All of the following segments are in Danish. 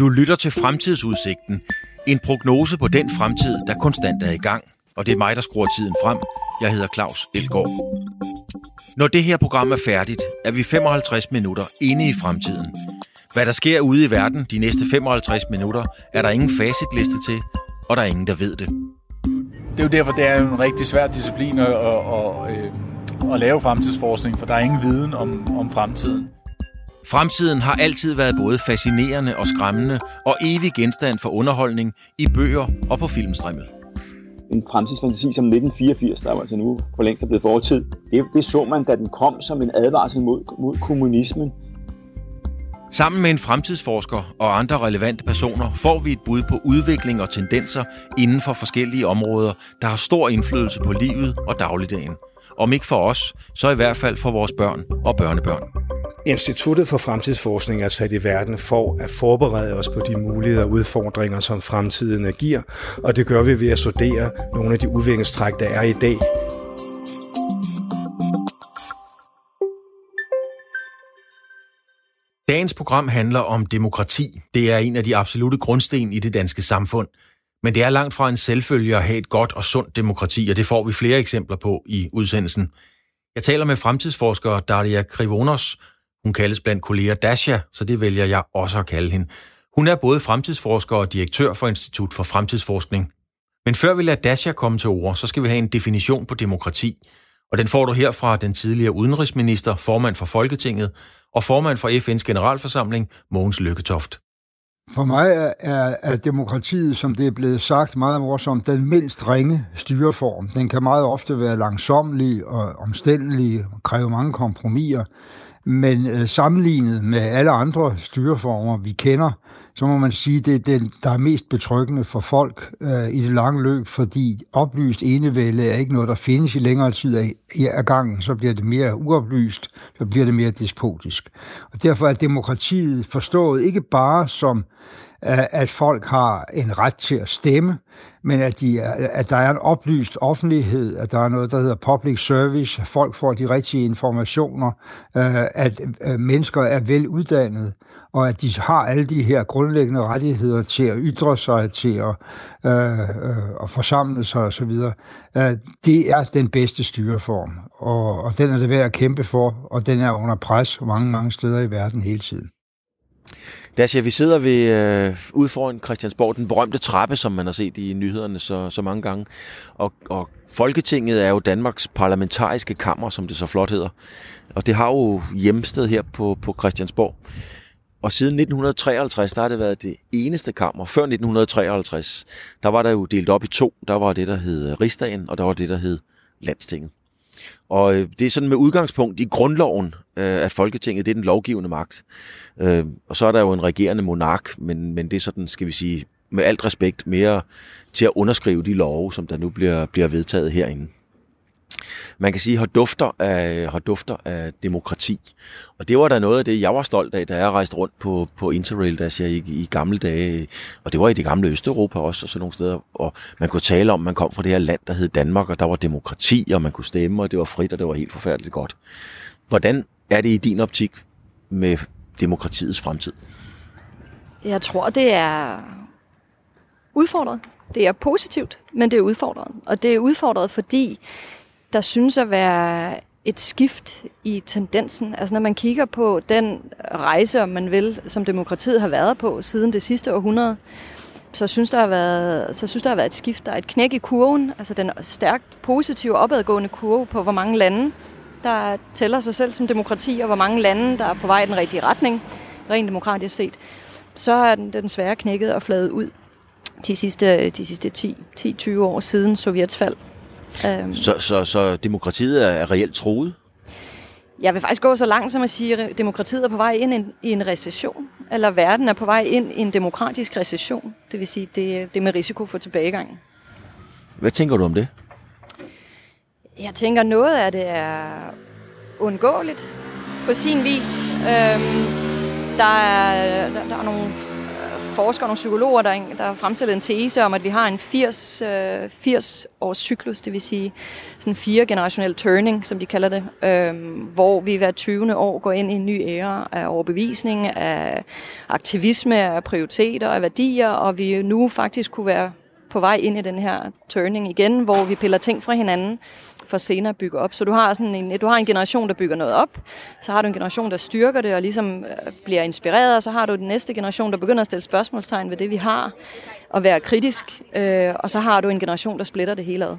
Du lytter til Fremtidsudsigten. En prognose på den fremtid, der konstant er i gang. Og det er mig, der skruer tiden frem. Jeg hedder Claus Elgaard. Når det her program er færdigt, er vi 55 minutter inde i fremtiden. Hvad der sker ude i verden de næste 55 minutter, er der ingen facitliste til, og der er ingen, der ved det. Det er jo derfor, det er en rigtig svær disciplin at, at, at, øhm, at lave fremtidsforskning, for der er ingen viden om, om fremtiden. Fremtiden har altid været både fascinerende og skræmmende, og evig genstand for underholdning i bøger og på filmstrimmel. En fremtidsfantasi som 1984, der var altså nu for længst er blevet fortid, det, det så man, da den kom som en advarsel mod, mod kommunismen. Sammen med en fremtidsforsker og andre relevante personer får vi et bud på udvikling og tendenser inden for forskellige områder, der har stor indflydelse på livet og dagligdagen. Om ikke for os, så i hvert fald for vores børn og børnebørn. Instituttet for Fremtidsforskning er sat i verden for at forberede os på de muligheder og udfordringer, som fremtiden giver, og det gør vi ved at studere nogle af de udviklingstræk, der er i dag. Dagens program handler om demokrati. Det er en af de absolute grundsten i det danske samfund. Men det er langt fra en selvfølge at have et godt og sundt demokrati, og det får vi flere eksempler på i udsendelsen. Jeg taler med fremtidsforsker Daria Krivonos, hun kaldes blandt kolleger Dasha, så det vælger jeg også at kalde hende. Hun er både fremtidsforsker og direktør for Institut for Fremtidsforskning. Men før vi lader Dasha komme til ord, så skal vi have en definition på demokrati. Og den får du her fra den tidligere udenrigsminister, formand for Folketinget og formand for FN's generalforsamling, Mogens Lykketoft. For mig er, er, er demokratiet, som det er blevet sagt meget morsomt, den mindst ringe styreform. Den kan meget ofte være langsomlig og omstændelig og kræve mange kompromiser. Men øh, sammenlignet med alle andre styreformer, vi kender, så må man sige, det er den, der er mest betryggende for folk øh, i det lange løb, fordi oplyst enevælde er ikke noget, der findes i længere tid af, af gangen. Så bliver det mere uoplyst, så bliver det mere despotisk. Og derfor er demokratiet forstået ikke bare som at folk har en ret til at stemme, men at, de, at der er en oplyst offentlighed, at der er noget, der hedder public service, at folk får de rigtige informationer, øh, at øh, mennesker er veluddannede, og at de har alle de her grundlæggende rettigheder til at ytre sig, til at, øh, øh, at forsamle sig osv. Øh, det er den bedste styreform, og, og den er det værd at kæmpe for, og den er under pres mange, mange steder i verden hele tiden. Dasha, vi sidder ved, øh, ude foran Christiansborg, den berømte trappe, som man har set i nyhederne så, så mange gange. Og, og Folketinget er jo Danmarks parlamentariske kammer, som det så flot hedder. Og det har jo hjemsted her på, på Christiansborg. Og siden 1953, der har det været det eneste kammer. Før 1953, der var der jo delt op i to. Der var det, der hed Rigsdagen, og der var det, der hed Landstinget. Og øh, det er sådan med udgangspunkt i grundloven, øh, at Folketinget det er den lovgivende magt. Øh, og så er der jo en regerende monark, men, men det er sådan, skal vi sige, med alt respekt mere til at underskrive de love, som der nu bliver, bliver vedtaget herinde. Man kan sige, har dufter af, har dufter af demokrati. Og det var da noget af det, jeg var stolt af, da jeg rejste rundt på, på Interrail, da jeg i, i gamle dage. Og det var i det gamle Østeuropa også, og sådan nogle steder. Og man kunne tale om, at man kom fra det her land, der hed Danmark, og der var demokrati, og man kunne stemme, og det var frit, og det var helt forfærdeligt godt. Hvordan er det i din optik med demokratiets fremtid? Jeg tror, det er udfordret. Det er positivt, men det er udfordret. Og det er udfordret, fordi der synes at være et skift i tendensen. Altså når man kigger på den rejse, om man vil, som demokratiet har været på siden det sidste århundrede, så synes, der har været, så synes der har været et skift. Der er et knæk i kurven, altså den stærkt positive opadgående kurve på, hvor mange lande, der tæller sig selv som demokrati, og hvor mange lande, der er på vej i den rigtige retning, rent demokratisk set. Så er den, den svære knækket og fladet ud de sidste, de sidste 10-20 år siden Sovjets fald. Øhm. Så, så, så demokratiet er reelt troet? Jeg vil faktisk gå så langt som at sige, at demokratiet er på vej ind i en recession, eller verden er på vej ind i en demokratisk recession. Det vil sige, det, det er med risiko for tilbagegang. Hvad tænker du om det? Jeg tænker, noget af det er undgåeligt på sin vis. Øhm, der, er, der, der er nogle forskere, nogle psykologer, der, der har fremstillet en tese om, at vi har en 80, øh, 80 års cyklus, det vil sige sådan fire generationel turning, som de kalder det, øh, hvor vi hver 20. år går ind i en ny æra af overbevisning, af aktivisme, af prioriteter, af værdier, og vi nu faktisk kunne være på vej ind i den her turning igen, hvor vi piller ting fra hinanden, for senere at bygge op. Så du har, sådan en, du har en generation, der bygger noget op, så har du en generation, der styrker det og ligesom øh, bliver inspireret, og så har du den næste generation, der begynder at stille spørgsmålstegn ved det, vi har, og være kritisk, øh, og så har du en generation, der splitter det hele ad.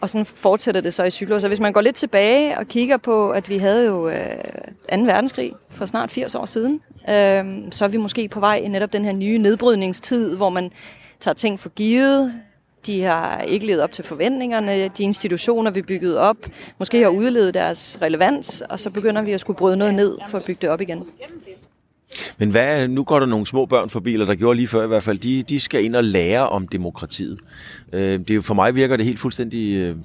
Og sådan fortsætter det så i cyklus. Så hvis man går lidt tilbage og kigger på, at vi havde jo øh, 2. verdenskrig for snart 80 år siden, øh, så er vi måske på vej i netop den her nye nedbrydningstid, hvor man tager ting for givet, de har ikke levet op til forventningerne. De institutioner, vi byggede op, måske har udledet deres relevans, og så begynder vi at skulle bryde noget ned for at bygge det op igen. Men hvad, nu går der nogle små børn forbi, eller der gjorde lige før i hvert fald, de, de skal ind og lære om demokratiet. Øh, det er jo, for mig virker det helt fuldstændig øh,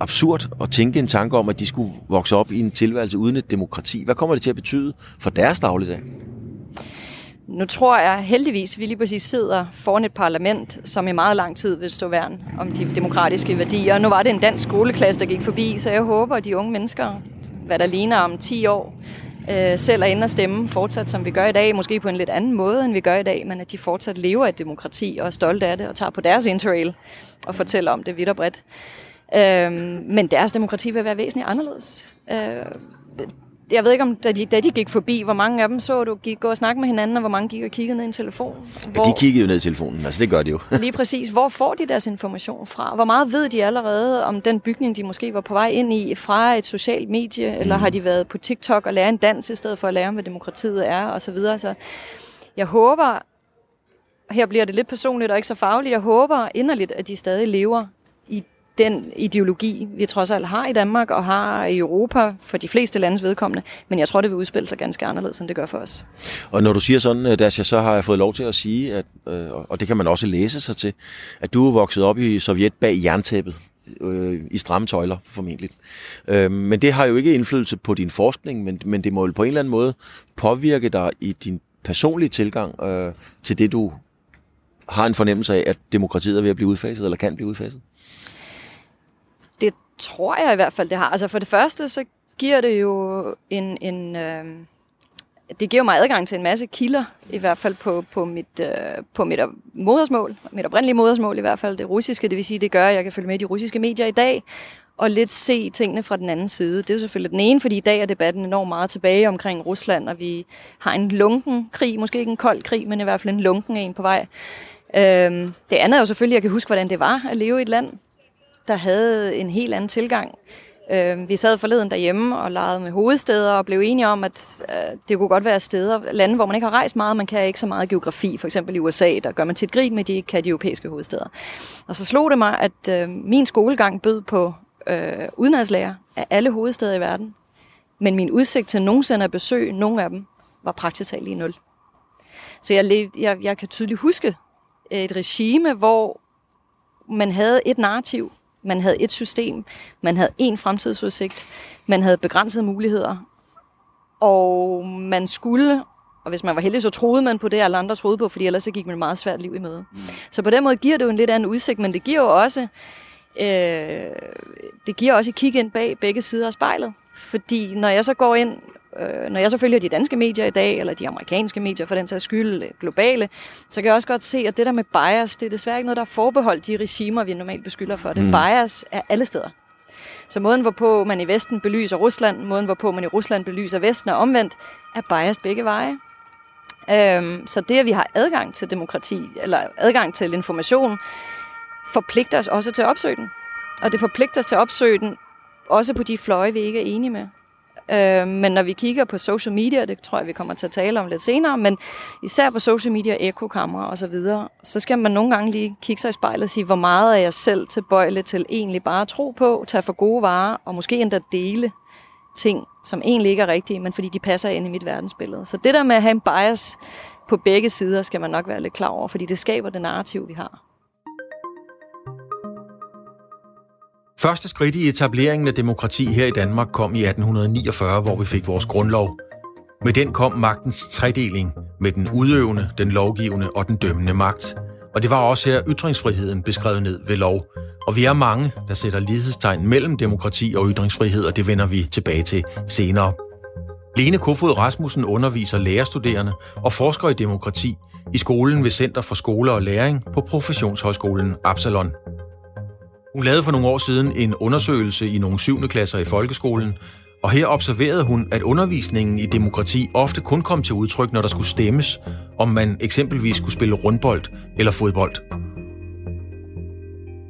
absurd at tænke en tanke om, at de skulle vokse op i en tilværelse uden et demokrati. Hvad kommer det til at betyde for deres dagligdag? Nu tror jeg heldigvis, at vi lige præcis sidder foran et parlament, som i meget lang tid vil stå værn om de demokratiske værdier. Nu var det en dansk skoleklasse, der gik forbi, så jeg håber, at de unge mennesker, hvad der ligner om 10 år, øh, selv er inde og stemme fortsat, som vi gør i dag. Måske på en lidt anden måde, end vi gør i dag, men at de fortsat lever et demokrati og er stolte af det og tager på deres interrail og fortæller om det vidt og bredt. Øh, men deres demokrati vil være væsentligt anderledes. Øh, jeg ved ikke, om da de, da de gik forbi, hvor mange af dem så du gik gå og snakke med hinanden, og hvor mange gik og kiggede ned i en telefon? Hvor, ja, de kiggede jo ned i telefonen, altså det gør de jo. lige præcis. Hvor får de deres information fra? Hvor meget ved de allerede om den bygning, de måske var på vej ind i, fra et socialt medie, mm. eller har de været på TikTok og lære en dans, i stedet for at lære om, hvad demokratiet er, og så videre. Så jeg håber, her bliver det lidt personligt og ikke så fagligt, jeg håber inderligt, at de stadig lever den ideologi, vi trods alt har i Danmark og har i Europa for de fleste landes vedkommende. Men jeg tror, det vil udspille sig ganske anderledes, end det gør for os. Og når du siger sådan, øh, Dasha, så har jeg fået lov til at sige, at, øh, og det kan man også læse sig til, at du er vokset op i Sovjet bag jerntæppet øh, i stramme tøjler, formentlig. Øh, men det har jo ikke indflydelse på din forskning, men, men det må jo på en eller anden måde påvirke dig i din personlige tilgang øh, til det, du har en fornemmelse af, at demokratiet er ved at blive udfaset, eller kan blive udfaset? Tror jeg i hvert fald, det har. Altså for det første, så giver det jo en... en øh, det giver mig adgang til en masse kilder, i hvert fald på, på, mit, øh, på mit modersmål, mit oprindelige modersmål i hvert fald, det russiske, det vil sige, det gør, at jeg kan følge med i de russiske medier i dag, og lidt se tingene fra den anden side. Det er selvfølgelig den ene, fordi i dag er debatten enormt meget tilbage omkring Rusland, og vi har en lunken krig, måske ikke en kold krig, men i hvert fald en lunken en på vej. Øhm, det andet er jo selvfølgelig, at jeg kan huske, hvordan det var at leve i et land, der havde en helt anden tilgang. Øh, vi sad forleden derhjemme og legede med hovedsteder og blev enige om, at øh, det kunne godt være steder, lande, hvor man ikke har rejst meget, man kan ikke så meget geografi. For eksempel i USA, der gør man tit grin med, de ikke kan de europæiske hovedsteder. Og så slog det mig, at øh, min skolegang bød på øh, udenlandslærer af alle hovedsteder i verden. Men min udsigt til nogensinde at besøge nogle af dem var praktisk talt lige nul. Så jeg, jeg, jeg kan tydeligt huske et regime, hvor man havde et narrativ, man havde et system, man havde en fremtidsudsigt, man havde begrænsede muligheder, og man skulle, og hvis man var heldig, så troede man på det, alle andre troede på, fordi ellers så gik man et meget svært liv i møde. Mm. Så på den måde giver det jo en lidt anden udsigt, men det giver jo også, øh, det giver også et kig ind bag begge sider af spejlet. Fordi når jeg så går ind øh, når jeg så følger de danske medier i dag, eller de amerikanske medier for den sags skyld, øh, globale, så kan jeg også godt se, at det der med bias, det er desværre ikke noget, der er forbeholdt de regimer, vi normalt beskylder for det. Mm. Bias er alle steder. Så måden, hvorpå man i Vesten belyser Rusland, måden, hvorpå man i Rusland belyser Vesten og omvendt, er bias begge veje. Øhm, så det, at vi har adgang til demokrati, eller adgang til information, forpligter os også til at opsøge den. Og det forpligter os til at opsøge den, også på de fløje, vi ikke er enige med. Øh, men når vi kigger på social media, det tror jeg, vi kommer til at tale om lidt senere, men især på social media, ekokamera og så videre, så skal man nogle gange lige kigge sig i spejlet og sige, hvor meget er jeg selv tilbøjelig til egentlig bare at tro på, tage for gode varer og måske endda dele ting, som egentlig ikke er rigtige, men fordi de passer ind i mit verdensbillede. Så det der med at have en bias på begge sider, skal man nok være lidt klar over, fordi det skaber det narrativ, vi har. Første skridt i etableringen af demokrati her i Danmark kom i 1849, hvor vi fik vores grundlov. Med den kom magtens tredeling med den udøvende, den lovgivende og den dømmende magt. Og det var også her ytringsfriheden beskrevet ned ved lov. Og vi er mange, der sætter lighedstegn mellem demokrati og ytringsfrihed, og det vender vi tilbage til senere. Lene Kofod Rasmussen underviser lærerstuderende og forsker i demokrati i skolen ved Center for Skole og Læring på Professionshøjskolen Absalon. Hun lavede for nogle år siden en undersøgelse i nogle 7. klasser i folkeskolen, og her observerede hun, at undervisningen i demokrati ofte kun kom til udtryk, når der skulle stemmes, om man eksempelvis skulle spille rundbold eller fodbold.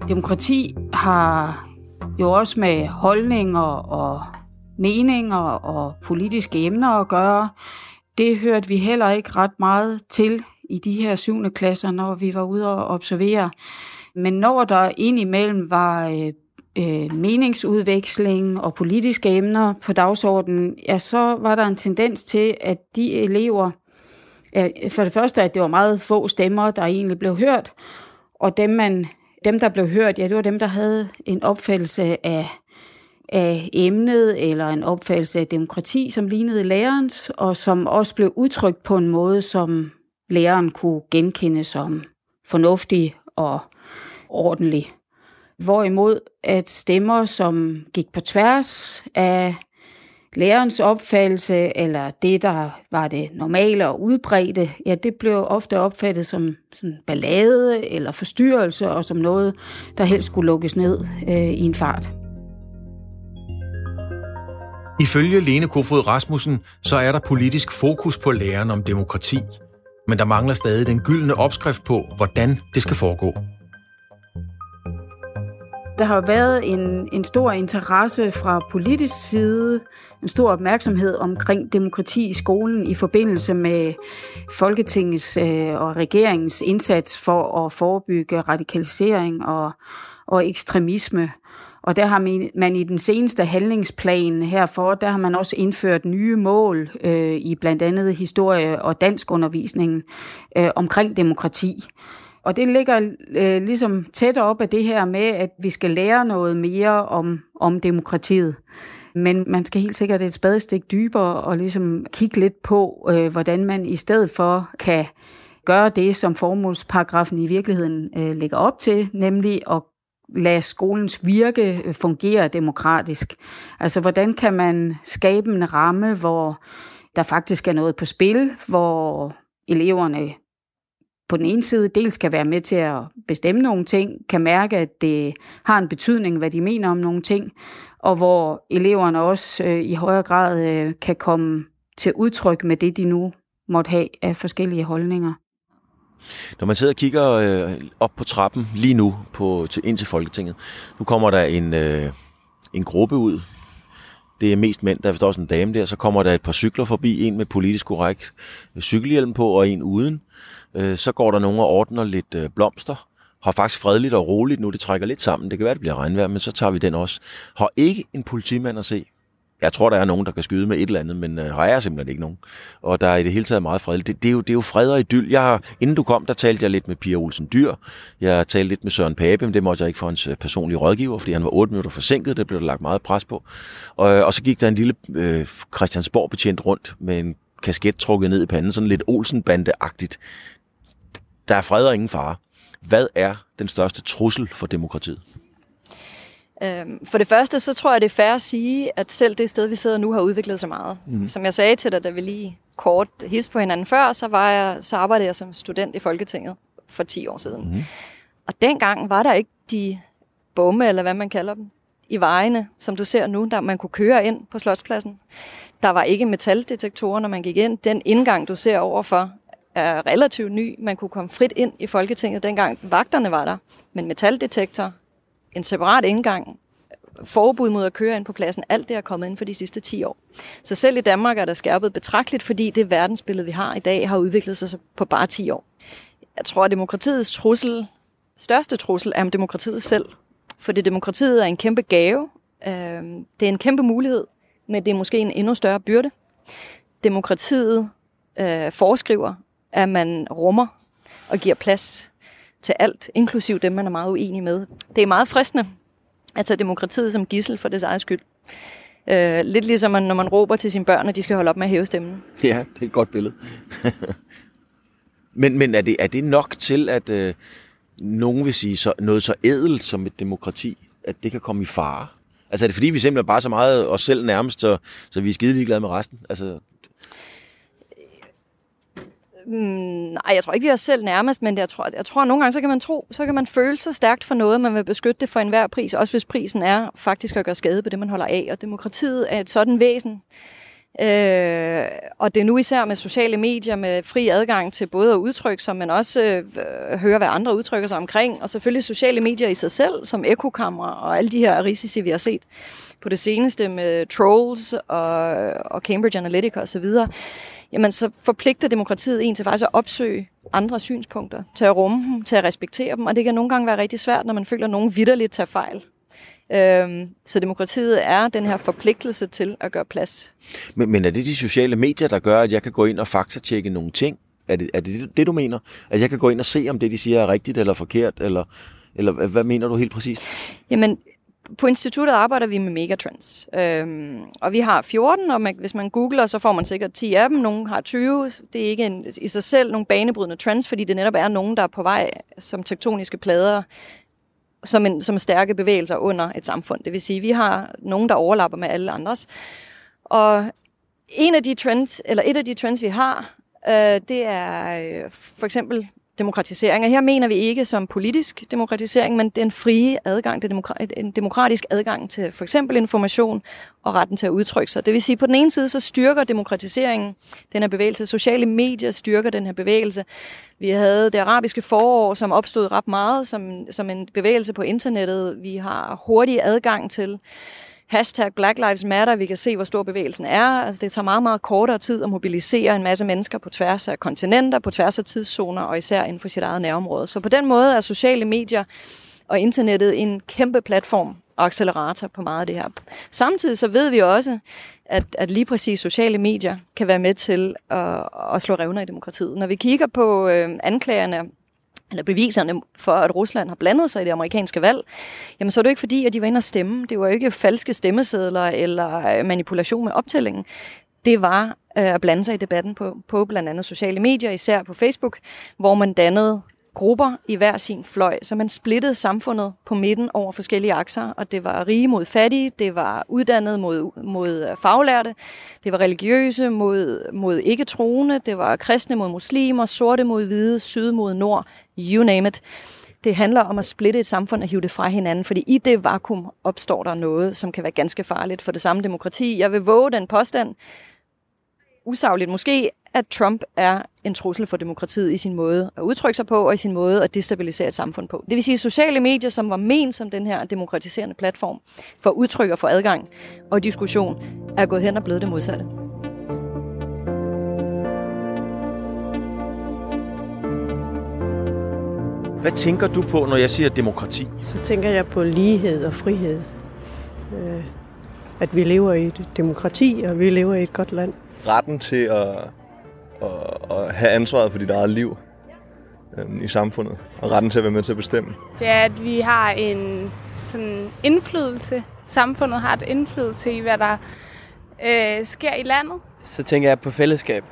Demokrati har jo også med holdninger og meninger og politiske emner at gøre. Det hørte vi heller ikke ret meget til i de her syvende klasser, når vi var ude og observere. Men når der indimellem var øh, øh, meningsudveksling og politiske emner på dagsordenen, ja, så var der en tendens til, at de elever, ja, for det første, at det var meget få stemmer, der egentlig blev hørt, og dem, man, dem der blev hørt, ja, det var dem, der havde en opfattelse af, af emnet, eller en opfattelse af demokrati, som lignede lærerens, og som også blev udtrykt på en måde, som læreren kunne genkende som fornuftig og ordentlig. Hvorimod at stemmer, som gik på tværs af lærerens opfattelse, eller det, der var det normale og udbredte, ja, det blev ofte opfattet som sådan ballade eller forstyrrelse, og som noget, der helst skulle lukkes ned øh, i en fart. Ifølge Lene Kofod Rasmussen, så er der politisk fokus på læren om demokrati, men der mangler stadig den gyldne opskrift på, hvordan det skal foregå. Der har været en, en stor interesse fra politisk side, en stor opmærksomhed omkring demokrati i skolen i forbindelse med Folketingets øh, og regeringens indsats for at forebygge radikalisering og, og ekstremisme. Og der har man, man i den seneste handlingsplan herfor, der har man også indført nye mål øh, i blandt andet historie- og danskundervisningen øh, omkring demokrati. Og det ligger øh, ligesom tæt op af det her med, at vi skal lære noget mere om, om demokratiet. Men man skal helt sikkert et spadestik dybere og ligesom kigge lidt på, øh, hvordan man i stedet for kan gøre det, som formålsparagrafen i virkeligheden øh, lægger op til, nemlig at lade skolens virke øh, fungere demokratisk. Altså, hvordan kan man skabe en ramme, hvor der faktisk er noget på spil, hvor eleverne på den ene side dels kan være med til at bestemme nogle ting, kan mærke, at det har en betydning, hvad de mener om nogle ting, og hvor eleverne også øh, i højere grad øh, kan komme til udtryk med det, de nu måtte have af forskellige holdninger. Når man sidder og kigger øh, op på trappen lige nu på, til, ind til Folketinget, nu kommer der en, øh, en gruppe ud. Det er mest mænd, der er også en dame der. Så kommer der et par cykler forbi, en med politisk korrekt cykelhjelm på og en uden. Øh, Øh, så går der nogen og ordner lidt øh, blomster. Har faktisk fredeligt og roligt nu, det trækker lidt sammen. Det kan være, det bliver regnvejr, men så tager vi den også. Har ikke en politimand at se. Jeg tror, der er nogen, der kan skyde med et eller andet, men øh, har jeg simpelthen ikke nogen. Og der er i det hele taget meget fredeligt. Det, det, er, jo, det er jo fred og idyll. Jeg har, inden du kom, der talte jeg lidt med Pia Olsen Dyr. Jeg talte lidt med Søren Pape, men det måtte jeg ikke for hans øh, personlige rådgiver, fordi han var 8 minutter forsinket. Det blev der lagt meget pres på. Og, øh, og så gik der en lille øh, Christiansborg-betjent rundt med en kasket trukket ned i panden, sådan lidt Olsenbande-agtigt. Der er fred og ingen fare. Hvad er den største trussel for demokratiet? Øhm, for det første, så tror jeg, det er fair at sige, at selv det sted, vi sidder nu, har udviklet sig meget. Mm. Som jeg sagde til dig, da vi lige kort his på hinanden før, så, var jeg, så arbejdede jeg som student i Folketinget for 10 år siden. Mm. Og dengang var der ikke de bomme, eller hvad man kalder dem, i vejene, som du ser nu, der man kunne køre ind på Slotspladsen. Der var ikke metaldetektorer, når man gik ind. Den indgang, du ser overfor, er relativt ny. Man kunne komme frit ind i Folketinget, dengang vagterne var der. Men metaldetektor, en separat indgang, forbud mod at køre ind på pladsen, alt det er kommet ind for de sidste 10 år. Så selv i Danmark er der skærpet betragteligt, fordi det verdensbillede, vi har i dag, har udviklet sig på bare 10 år. Jeg tror, at demokratiets trussel, største trussel er om demokratiet selv. Fordi demokratiet er en kæmpe gave. Øhm, det er en kæmpe mulighed, men det er måske en endnu større byrde. Demokratiet øh, foreskriver, at man rummer og giver plads til alt, inklusiv dem, man er meget uenig med. Det er meget fristende at tage demokratiet som gissel for dets eget skyld. Øh, lidt ligesom når man råber til sine børn, at de skal holde op med at hæve stemmen. Ja, det er et godt billede. men men er, det, er det nok til, at øh, nogen vil sige så, noget så edelt som et demokrati, at det kan komme i fare? Altså er det fordi, vi simpelthen bare så meget os selv nærmest, så, så vi er skide ligeglade med resten? Altså, Mm, nej, jeg tror ikke, vi er selv nærmest, men jeg tror, jeg tror, at nogle gange, så kan man tro, så kan man føle sig stærkt for noget, man vil beskytte det for enhver pris, også hvis prisen er faktisk at gøre skade på det, man holder af. Og demokratiet er et sådan væsen, Øh, og det er nu især med sociale medier, med fri adgang til både at udtrykke sig, men også øh, høre, hvad andre udtrykker sig omkring. Og selvfølgelig sociale medier i sig selv, som ekokamera og alle de her risici, vi har set på det seneste med trolls og, og Cambridge Analytica osv., jamen så forpligter demokratiet en til faktisk at opsøge andre synspunkter, til at rumme dem, til at respektere dem, og det kan nogle gange være rigtig svært, når man føler, at nogen vidderligt tager fejl. Øhm, så demokratiet er den her forpligtelse til at gøre plads. Men, men er det de sociale medier, der gør, at jeg kan gå ind og faktatjekke nogle ting? Er det, er det det, du mener? At jeg kan gå ind og se, om det, de siger, er rigtigt eller forkert? Eller, eller hvad mener du helt præcist? Jamen, på instituttet arbejder vi med megatrends, øhm, og vi har 14, og man, hvis man googler, så får man sikkert 10 af dem. Nogle har 20. Det er ikke en, i sig selv nogle banebrydende trends, fordi det netop er nogen, der er på vej som tektoniske plader som, en, som stærke bevægelser under et samfund. Det vil sige, at vi har nogen, der overlapper med alle andres. Og en af de trends, eller et af de trends, vi har, øh, det er øh, for eksempel demokratisering. Og her mener vi ikke som politisk demokratisering, men den frie adgang, det en demokratisk adgang til for eksempel information og retten til at udtrykke sig. Det vil sige, på den ene side så styrker demokratiseringen den her bevægelse. Sociale medier styrker den her bevægelse. Vi havde det arabiske forår, som opstod ret meget som, som en bevægelse på internettet. Vi har hurtig adgang til hashtag Black Lives Matter, vi kan se, hvor stor bevægelsen er. Altså, det tager meget, meget kortere tid at mobilisere en masse mennesker på tværs af kontinenter, på tværs af tidszoner, og især inden for sit eget nærområde. Så på den måde er sociale medier og internettet en kæmpe platform og accelerator på meget af det her. Samtidig så ved vi også, at, at lige præcis sociale medier kan være med til at, at slå revner i demokratiet. Når vi kigger på øh, anklagerne eller beviserne for, at Rusland har blandet sig i det amerikanske valg, jamen så er det ikke fordi, at de var inde og stemme. Det var jo ikke falske stemmesedler eller øh, manipulation med optællingen. Det var øh, at blande sig i debatten på, på blandt andet sociale medier, især på Facebook, hvor man dannede grupper i hver sin fløj, så man splittede samfundet på midten over forskellige akser, og det var rige mod fattige, det var uddannet mod, mod øh, faglærte, det var religiøse mod, mod ikke-troende, det var kristne mod muslimer, sorte mod hvide, syd mod nord, you name it. Det handler om at splitte et samfund og hive det fra hinanden, fordi i det vakuum opstår der noget, som kan være ganske farligt for det samme demokrati. Jeg vil våge den påstand, usagligt måske, at Trump er en trussel for demokratiet i sin måde at udtrykke sig på, og i sin måde at destabilisere et samfund på. Det vil sige, at sociale medier, som var ment som den her demokratiserende platform for udtryk og for adgang og diskussion, er gået hen og blevet det modsatte. Hvad tænker du på, når jeg siger demokrati? Så tænker jeg på lighed og frihed. Øh, at vi lever i et demokrati, og vi lever i et godt land. Retten til at, at, at have ansvaret for dit eget liv øh, i samfundet, og retten til at være med til at bestemme. Det er, at vi har en sådan indflydelse. Samfundet har et indflydelse i, hvad der øh, sker i landet. Så tænker jeg på fællesskab.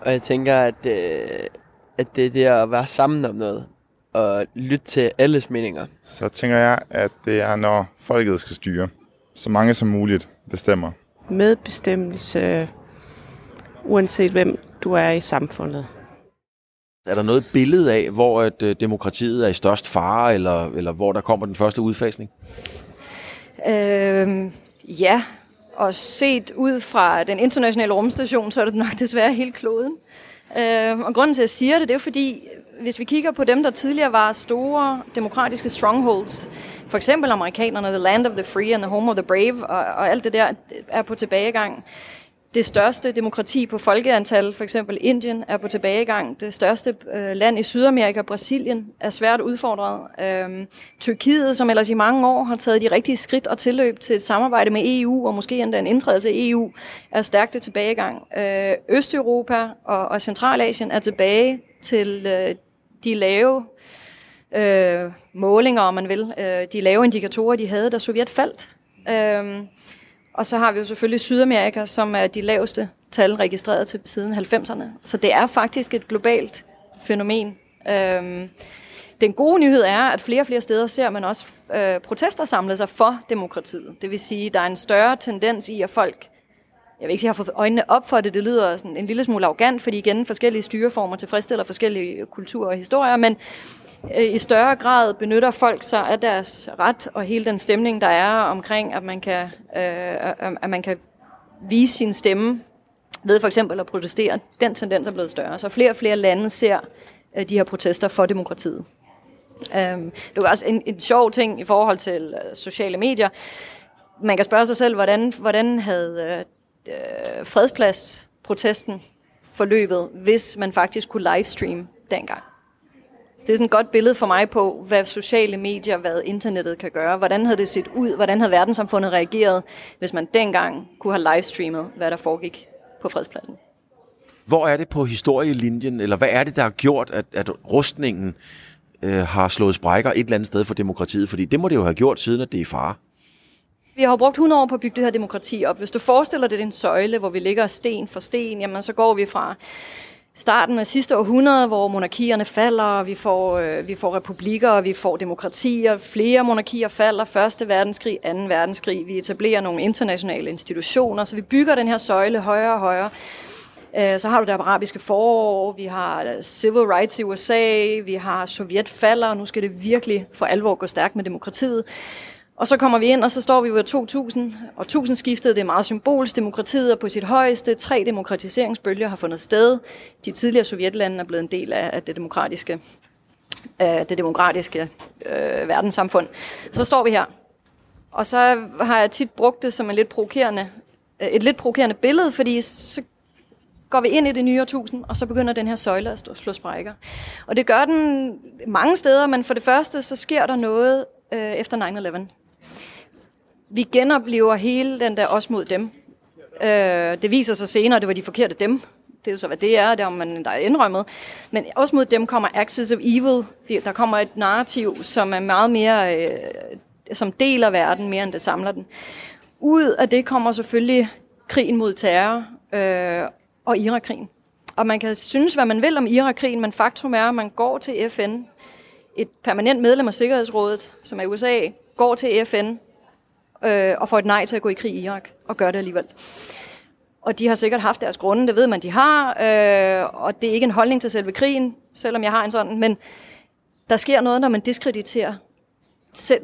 Og jeg tænker, at, øh, at det er det at være sammen om noget. Og lytte til alles meninger. Så tænker jeg, at det er, når folket skal styre. Så mange som muligt bestemmer. Medbestemmelse, uanset hvem du er i samfundet. Er der noget billede af, hvor at, øh, demokratiet er i størst fare, eller, eller hvor der kommer den første udfasning? Øh, ja, og set ud fra den internationale rumstation, så er det nok desværre helt kloden. Øh, og grunden til, at jeg siger det, det er jo fordi, hvis vi kigger på dem, der tidligere var store demokratiske strongholds, for eksempel amerikanerne, The Land of the Free and the Home of the Brave, og, og alt det der er på tilbagegang. Det største demokrati på folkeantal, for eksempel Indien, er på tilbagegang. Det største øh, land i Sydamerika, Brasilien, er svært udfordret. Øhm, Tyrkiet, som ellers i mange år har taget de rigtige skridt og tilløb til et samarbejde med EU, og måske endda en indtrædelse i EU, er stærkt i tilbagegang. Øh, Østeuropa og, og Centralasien er tilbage til øh, de lave øh, målinger, om man vil, øh, de lave indikatorer, de havde, da Sovjet faldt. Øh, og så har vi jo selvfølgelig Sydamerika, som er de laveste tal registreret til siden 90'erne. Så det er faktisk et globalt fænomen. Øhm, den gode nyhed er, at flere og flere steder ser man også øh, protester samle sig for demokratiet. Det vil sige, at der er en større tendens i, at folk jeg vil ikke sige, har fået øjnene op for det, det lyder sådan en lille smule arrogant, fordi igen forskellige styreformer tilfredsstiller forskellige kulturer og historier, men Øh, i større grad benytter folk sig af deres ret og hele den stemning, der er omkring, at man kan, øh, at man kan vise sin stemme ved for eksempel at protestere. Den tendens er blevet større, så flere og flere lande ser øh, de her protester for demokratiet. Um, det er også en, en sjov ting i forhold til øh, sociale medier. Man kan spørge sig selv, hvordan, hvordan havde øh, øh fredspladsprotesten forløbet, hvis man faktisk kunne livestream dengang. Så det er sådan et godt billede for mig på, hvad sociale medier, hvad internettet kan gøre. Hvordan havde det set ud? Hvordan havde verdenssamfundet reageret, hvis man dengang kunne have livestreamet, hvad der foregik på fredspladsen? Hvor er det på historielinjen, eller hvad er det, der har gjort, at, at rustningen øh, har slået sprækker et eller andet sted for demokratiet? Fordi det må det jo have gjort, siden at det er fare. Vi har brugt 100 år på at bygge det her demokrati op. Hvis du forestiller dig det en søjle, hvor vi ligger sten for sten, jamen så går vi fra starten af sidste århundrede, hvor monarkierne falder, og vi får, øh, vi får republikker, og vi får demokratier. Flere monarkier falder. Første verdenskrig, anden verdenskrig. Vi etablerer nogle internationale institutioner, så vi bygger den her søjle højere og højere. Øh, så har du det arabiske forår, vi har øh, civil rights i USA, vi har Sovjet falder, og nu skal det virkelig for alvor gå stærkt med demokratiet. Og så kommer vi ind, og så står vi ved 2000, og 1000 skiftede det er meget symbolisk. Demokratiet er på sit højeste. Tre demokratiseringsbølger har fundet sted. De tidligere sovjetlande er blevet en del af det demokratiske, det demokratiske øh, verdenssamfund. Så står vi her. Og så har jeg tit brugt det som en lidt provokerende, øh, et lidt provokerende billede, fordi så går vi ind i det nye årtusind, og så begynder den her søjle at slå sprækker. Og det gør den mange steder, men for det første, så sker der noget øh, efter 9-11 vi genoplever hele den der os mod dem. Øh, det viser sig senere, at det var de forkerte dem. Det er jo så, hvad det er, det er, man der er indrømmet. Men også mod dem kommer Axis of Evil. Der kommer et narrativ, som er meget mere, øh, som deler verden mere, end det samler den. Ud af det kommer selvfølgelig krigen mod terror øh, og Irakkrigen. Og man kan synes, hvad man vil om Irakkrigen, men faktum er, at man går til FN, et permanent medlem af Sikkerhedsrådet, som er USA, går til FN øh, og får et nej til at gå i krig i Irak, og gør det alligevel. Og de har sikkert haft deres grunde, det ved man, de har, øh, og det er ikke en holdning til selve krigen, selvom jeg har en sådan, men der sker noget, når man diskrediterer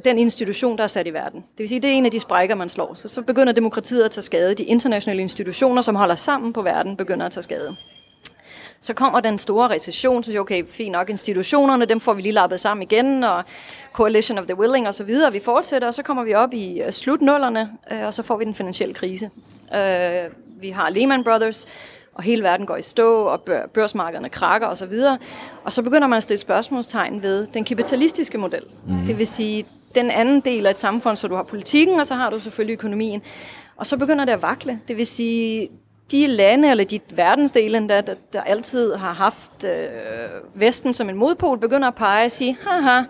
den institution, der er sat i verden. Det vil sige, det er en af de sprækker, man slår. Så, så begynder demokratiet at tage skade. De internationale institutioner, som holder sammen på verden, begynder at tage skade. Så kommer den store recession, så okay, fint nok, institutionerne, dem får vi lige lappet sammen igen, og Coalition of the Willing osv., vi fortsætter, og så kommer vi op i uh, slutnullerne, uh, og så får vi den finansielle krise. Uh, vi har Lehman Brothers, og hele verden går i stå, og børsmarkederne krakker osv., og, og så begynder man at stille spørgsmålstegn ved den kapitalistiske model. Mm. Det vil sige, den anden del af et samfund, så du har politikken, og så har du selvfølgelig økonomien. Og så begynder det at vakle. Det vil sige, de lande eller de verdensdele, der, der, der altid har haft øh, Vesten som en modpol, begynder at pege og sige, haha,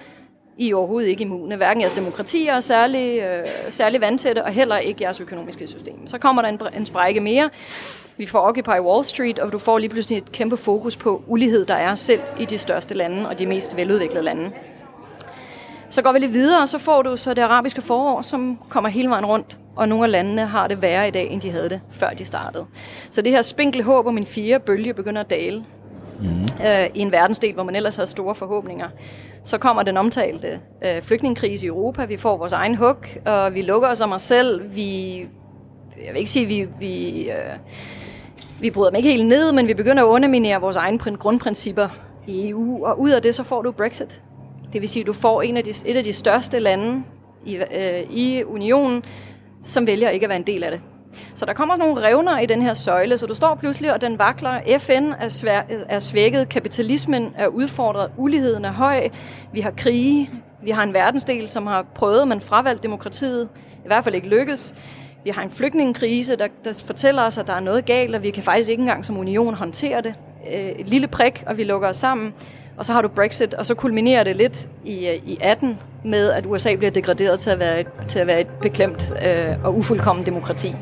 I er overhovedet ikke immune. Hverken jeres demokrati er særlig, øh, særlig vandtætte, og heller ikke jeres økonomiske system. Så kommer der en, en sprække mere. Vi får Occupy Wall Street, og du får lige pludselig et kæmpe fokus på ulighed, der er selv i de største lande og de mest veludviklede lande. Så går vi lidt videre, og så får du så det arabiske forår, som kommer hele vejen rundt og nogle af landene har det værre i dag, end de havde det, før de startede. Så det her spinkle håb om en fire bølge begynder at dale mm. øh, i en verdensdel, hvor man ellers har store forhåbninger. Så kommer den omtalte øh, flygtningekrise i Europa. Vi får vores egen hug, og vi lukker os om os selv. Vi, jeg vil ikke sige, vi, vi, øh, vi bryder dem ikke helt ned, men vi begynder at underminere vores egne grundprincipper i EU. Og ud af det, så får du Brexit. Det vil sige, at du får en af de, et af de største lande i, øh, i unionen, som vælger ikke at være en del af det. Så der kommer nogle revner i den her søjle, så du står pludselig, og den vakler. FN er, svær, er svækket, kapitalismen er udfordret, uligheden er høj, vi har krige, vi har en verdensdel, som har prøvet, men fravalgt demokratiet, i hvert fald ikke lykkes. Vi har en flygtningekrise, der, der fortæller os, at der er noget galt, og vi kan faktisk ikke engang som union håndtere det. Øh, et lille prik, og vi lukker os sammen. Og så har du Brexit, og så kulminerer det lidt i, øh, i 18 med, at USA bliver degraderet til at være et, til at være et beklemt øh, og ufuldkommen demokrati.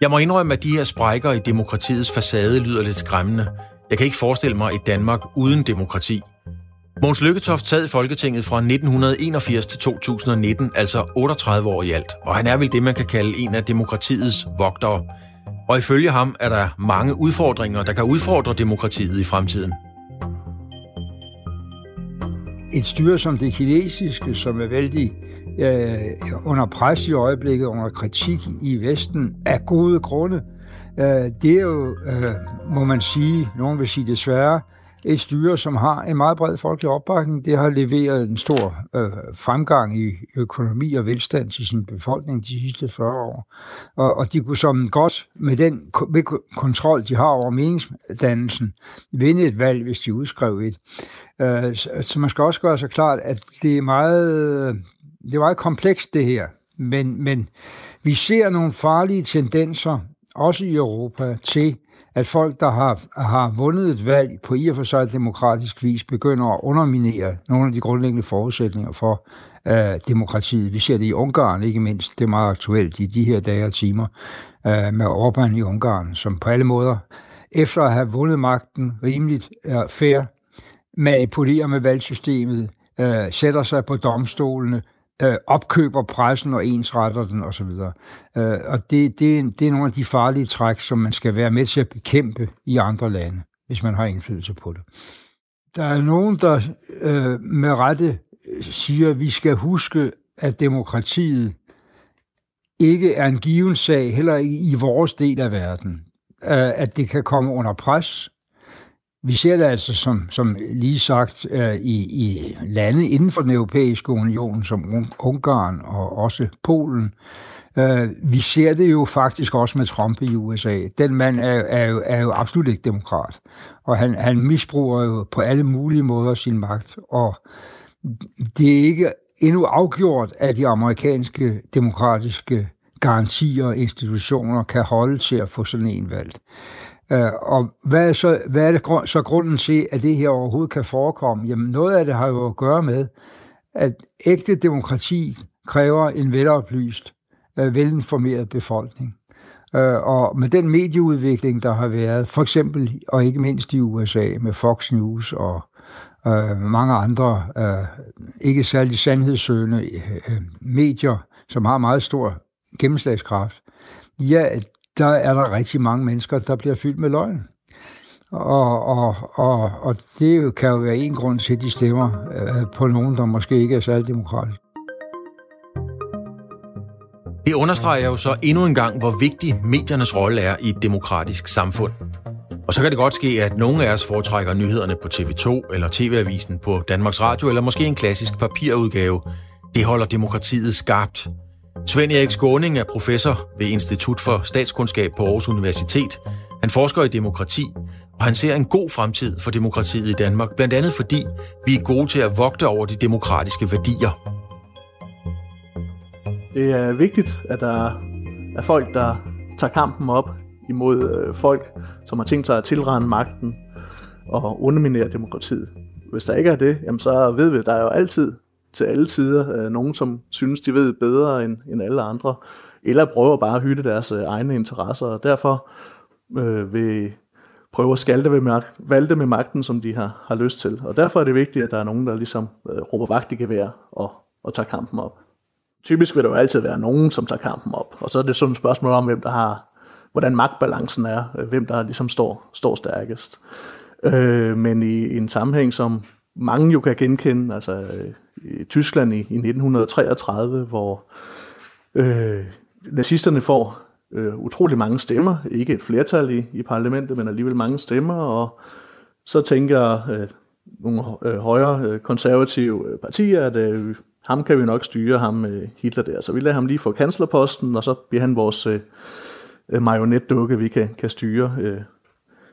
Jeg må indrømme, at de her sprækker i demokratiets facade lyder lidt skræmmende. Jeg kan ikke forestille mig et Danmark uden demokrati. Måns Lykketoft sad i Folketinget fra 1981 til 2019, altså 38 år i alt, og han er vel det, man kan kalde en af demokratiets vogtere. Og ifølge ham er der mange udfordringer, der kan udfordre demokratiet i fremtiden. Et styre som det kinesiske, som er vældig øh, under pres i øjeblikket, under kritik i Vesten, af gode grunde. Øh, det er jo, øh, må man sige, nogen vil sige desværre, et styre, som har en meget bred folkelig opbakning. Det har leveret en stor øh, fremgang i økonomi og velstand til sin befolkning de sidste 40 år. Og, og de kunne som godt med den med kontrol, de har over meningsdannelsen, vinde et valg, hvis de udskrev et. Øh, så, så man skal også gøre sig klart, at det er meget, det er meget komplekst det her. Men, men vi ser nogle farlige tendenser, også i Europa, til at folk, der har, har vundet et valg på i og for sig demokratisk vis, begynder at underminere nogle af de grundlæggende forudsætninger for øh, demokratiet. Vi ser det i Ungarn, ikke mindst. Det er meget aktuelt i de her dage og timer øh, med Orbán i Ungarn, som på alle måder, efter at have vundet magten rimeligt er fair, manipulerer med valgsystemet, øh, sætter sig på domstolene, øh, opkøber pressen og ensretter den osv. Øh, og det, det, det er nogle af de farlige træk, som man skal være med til at bekæmpe i andre lande, hvis man har indflydelse på det. Der er nogen, der øh, med rette øh, siger, at vi skal huske, at demokratiet ikke er en given sag, heller ikke i vores del af verden. Øh, at det kan komme under pres, vi ser det altså, som, som lige sagt, øh, i, i lande inden for den europæiske union, som Ungarn og også Polen. Øh, vi ser det jo faktisk også med Trump i USA. Den mand er, er, jo, er jo absolut ikke demokrat, og han, han misbruger jo på alle mulige måder sin magt, og det er ikke endnu afgjort, at de amerikanske demokratiske garantier og institutioner kan holde til at få sådan en valgt. Øh, og hvad er, så, hvad er det så grunden til, at det her overhovedet kan forekomme? Jamen noget af det har jo at gøre med, at ægte demokrati kræver en veloplyst, øh, velinformeret befolkning. Øh, og med den medieudvikling, der har været, for eksempel og ikke mindst i USA med Fox News og øh, mange andre øh, ikke særlig sandhedssøgende øh, øh medier, som har meget stor gennemslagskraft, ja, der er der rigtig mange mennesker, der bliver fyldt med løgn. Og, og, og, og det kan jo være en grund til, at de stemmer øh, på nogen, der måske ikke er særlig demokratisk. Det understreger jo så endnu en gang, hvor vigtig mediernes rolle er i et demokratisk samfund. Og så kan det godt ske, at nogle af os foretrækker nyhederne på TV2 eller TV-avisen på Danmarks Radio, eller måske en klassisk papirudgave. Det holder demokratiet skarpt. Svend Erik Skåning er professor ved Institut for Statskundskab på Aarhus Universitet. Han forsker i demokrati, og han ser en god fremtid for demokratiet i Danmark, blandt andet fordi vi er gode til at vogte over de demokratiske værdier. Det er vigtigt, at der er folk, der tager kampen op imod øh, folk, som har tænkt sig at tilrende magten og underminere demokratiet. Hvis der ikke er det, jamen så ved vi, at der er jo altid til alle tider øh, nogen, som synes, de ved bedre end, end alle andre, eller prøver bare at hytte deres øh, egne interesser, og derfor øh, vil prøve at skalte ved magt, valgte med magten, som de har, har lyst til. Og derfor er det vigtigt, at der er nogen, der ligesom øh, råber vagt i gevær og, og tager kampen op. Typisk vil der jo altid være nogen, som tager kampen op, og så er det sådan et spørgsmål om, hvem der har, hvordan magtbalancen er, øh, hvem der ligesom står, står stærkest. Øh, men i, i en sammenhæng, som mange jo kan genkende, altså øh, i Tyskland i, i 1933, hvor øh, nazisterne får øh, utrolig mange stemmer, ikke et flertal i, i parlamentet, men alligevel mange stemmer, og så tænker øh, nogle øh, højere øh, konservative øh, partier, at øh, ham kan vi nok styre, ham øh, Hitler der, så vi lader ham lige få kanslerposten, og så bliver han vores øh, øh marionetdukke, vi kan, kan styre øh,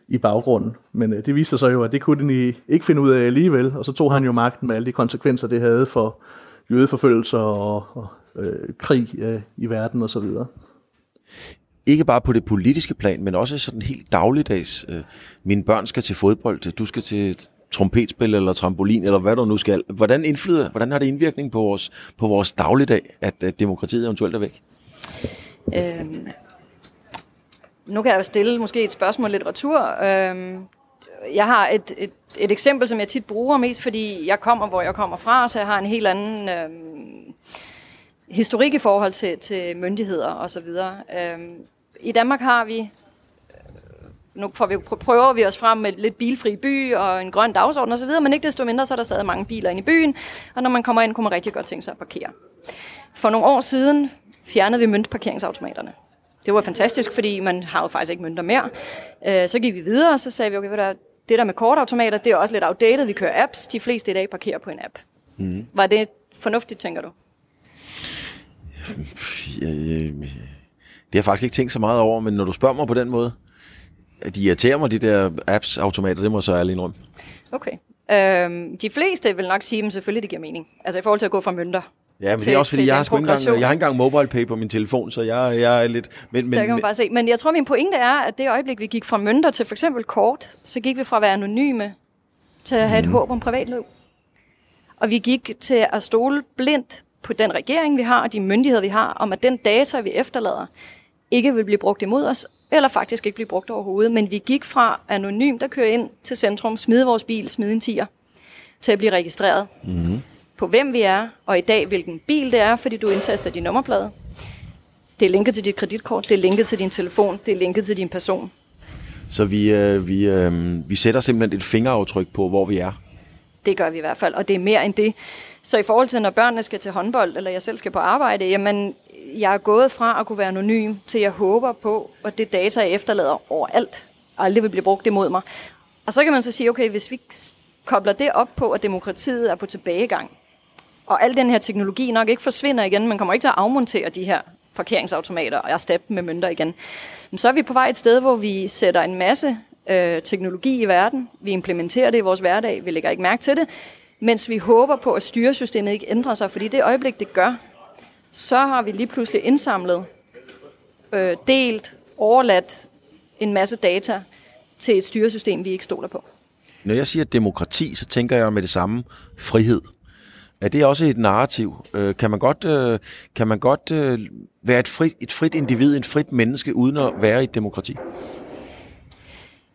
i baggrunden. Men øh, det viste sig jo, at det kunne de ikke finde ud af alligevel, og så tog han jo magten med alle de konsekvenser, det havde for jødeforfølgelser og, og øh, krig øh, i verden osv. ikke bare på det politiske plan, men også sådan helt dagligdags. Øh, mine børn skal til fodbold, du skal til trompetspil eller trampolin, eller hvad du nu skal. Hvordan, indflyder, hvordan har det indvirkning på vores, på vores dagligdag, at, at demokratiet eventuelt er væk? Øhm, nu kan jeg jo stille måske et spørgsmål litteratur. Øhm, jeg har et, et, et eksempel, som jeg tit bruger mest, fordi jeg kommer, hvor jeg kommer fra, så jeg har en helt anden øhm, historik i forhold til, til myndigheder osv. Øhm, I Danmark har vi nu får vi, prøver vi os frem med lidt bilfri by og en grøn dagsorden osv., men ikke desto mindre, så er der stadig mange biler inde i byen, og når man kommer ind, kunne man rigtig godt tænke sig at parkere. For nogle år siden fjernede vi møntparkeringsautomaterne. Det var fantastisk, fordi man har jo faktisk ikke mønter mere. Øh, så gik vi videre, og så sagde vi, okay, der, det der med kortautomater, det er også lidt outdated. Vi kører apps. De fleste i dag parkerer på en app. Mm. Var det fornuftigt, tænker du? Det har jeg faktisk ikke tænkt så meget over, men når du spørger mig på den måde, de irriterer mig, de der apps-automater, det må jeg så ærligt indrømme. Okay. Øhm, de fleste vil nok sige, at selvfølgelig det giver mening. Altså i forhold til at gå fra mønter. Ja, men til, det er også fordi, jeg har, ikke engang, jeg har ikke engang mobile pay på min telefon, så jeg, jeg er lidt... Men, men, kan man bare se. Men jeg tror, min pointe er, at det øjeblik, vi gik fra mønter til for eksempel kort, så gik vi fra at være anonyme til at have mm. et håb om privatliv. Og vi gik til at stole blindt på den regering, vi har, og de myndigheder, vi har, om at den data, vi efterlader, ikke vil blive brugt imod os, eller faktisk ikke blive brugt overhovedet. Men vi gik fra anonym, der kører ind til centrum, smide vores bil, smide en tiger, til at blive registreret mm. På hvem vi er, og i dag hvilken bil det er, fordi du indtaster din nummerplade. Det er linket til dit kreditkort, det er linket til din telefon, det er linket til din person. Så vi, øh, vi, øh, vi sætter simpelthen et fingeraftryk på, hvor vi er. Det gør vi i hvert fald, og det er mere end det. Så i forhold til, når børnene skal til håndbold, eller jeg selv skal på arbejde, jamen, jeg er gået fra at kunne være anonym, til jeg håber på, at det data, jeg efterlader overalt, aldrig vil blive brugt imod mig. Og så kan man så sige, okay, hvis vi kobler det op på, at demokratiet er på tilbagegang, og al den her teknologi nok ikke forsvinder igen, man kommer ikke til at afmontere de her parkeringsautomater og erstatte dem med mønter igen, så er vi på vej et sted, hvor vi sætter en masse øh, teknologi i verden, vi implementerer det i vores hverdag, vi lægger ikke mærke til det, mens vi håber på, at styresystemet ikke ændrer sig, fordi det øjeblik, det gør, så har vi lige pludselig indsamlet, øh, delt, overladt en masse data til et styresystem, vi ikke stoler på. Når jeg siger demokrati, så tænker jeg med det samme frihed. Er det også et narrativ? Øh, kan man godt, øh, kan man godt øh, være et frit, et frit individ, et frit menneske, uden at være i et demokrati?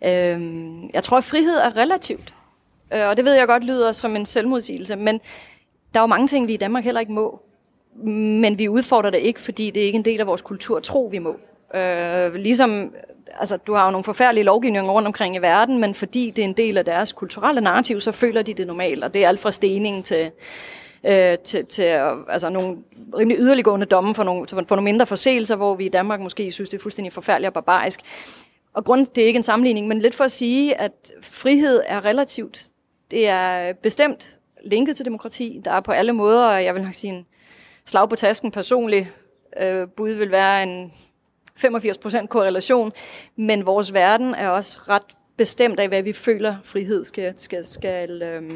Øhm, jeg tror, at frihed er relativt. Øh, og det ved jeg godt lyder som en selvmodsigelse, men der er jo mange ting, vi i Danmark heller ikke må. Men vi udfordrer det ikke, fordi det er ikke en del af vores kultur tro, vi må. Øh, ligesom, altså, du har jo nogle forfærdelige lovgivninger rundt omkring i verden, men fordi det er en del af deres kulturelle narrativ, så føler de det normalt. Og det er alt fra stening til, øh, til, til altså, nogle rimelig yderliggående domme for nogle, for nogle mindre forseelser, hvor vi i Danmark måske synes, det er fuldstændig forfærdeligt og barbarisk. Og grund, det er ikke en sammenligning, men lidt for at sige, at frihed er relativt. Det er bestemt linket til demokrati. Der er på alle måder, jeg vil nok sige, en slag på tasken personligt øh, bud vil være en 85% korrelation, men vores verden er også ret bestemt af, hvad vi føler frihed skal, skal, skal, øh,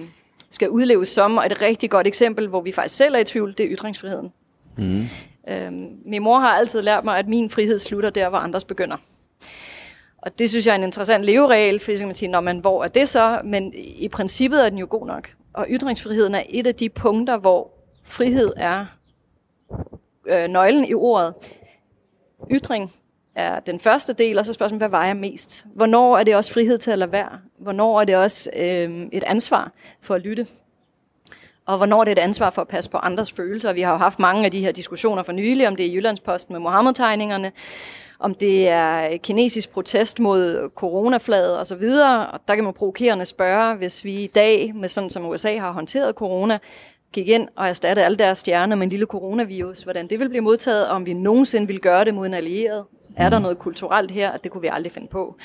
skal udleves som. Og et rigtig godt eksempel, hvor vi faktisk selv er i tvivl, det er ytringsfriheden. Mm. Øh, min mor har altid lært mig, at min frihed slutter der, hvor andres begynder. Og det synes jeg er en interessant leveregel, for så kan man sige, når man, hvor er det så? Men i princippet er den jo god nok. Og ytringsfriheden er et af de punkter, hvor frihed er øh, nøglen i ordet. Ytring er den første del, og så spørgsmålet, hvad vejer mest? Hvornår er det også frihed til at lade være? Hvornår er det også øh, et ansvar for at lytte? Og hvornår er det et ansvar for at passe på andres følelser? Vi har jo haft mange af de her diskussioner for nylig, om det er Jyllandsposten med Mohammed-tegningerne, om det er kinesisk protest mod coronaflaget osv. Og der kan man provokerende spørge, hvis vi i dag, med sådan som USA har håndteret corona, gik ind og erstattede alle deres stjerner med en lille coronavirus, hvordan det vil blive modtaget, og om vi nogensinde vil gøre det mod en allieret. Er der mm. noget kulturelt her, at det kunne vi aldrig finde på?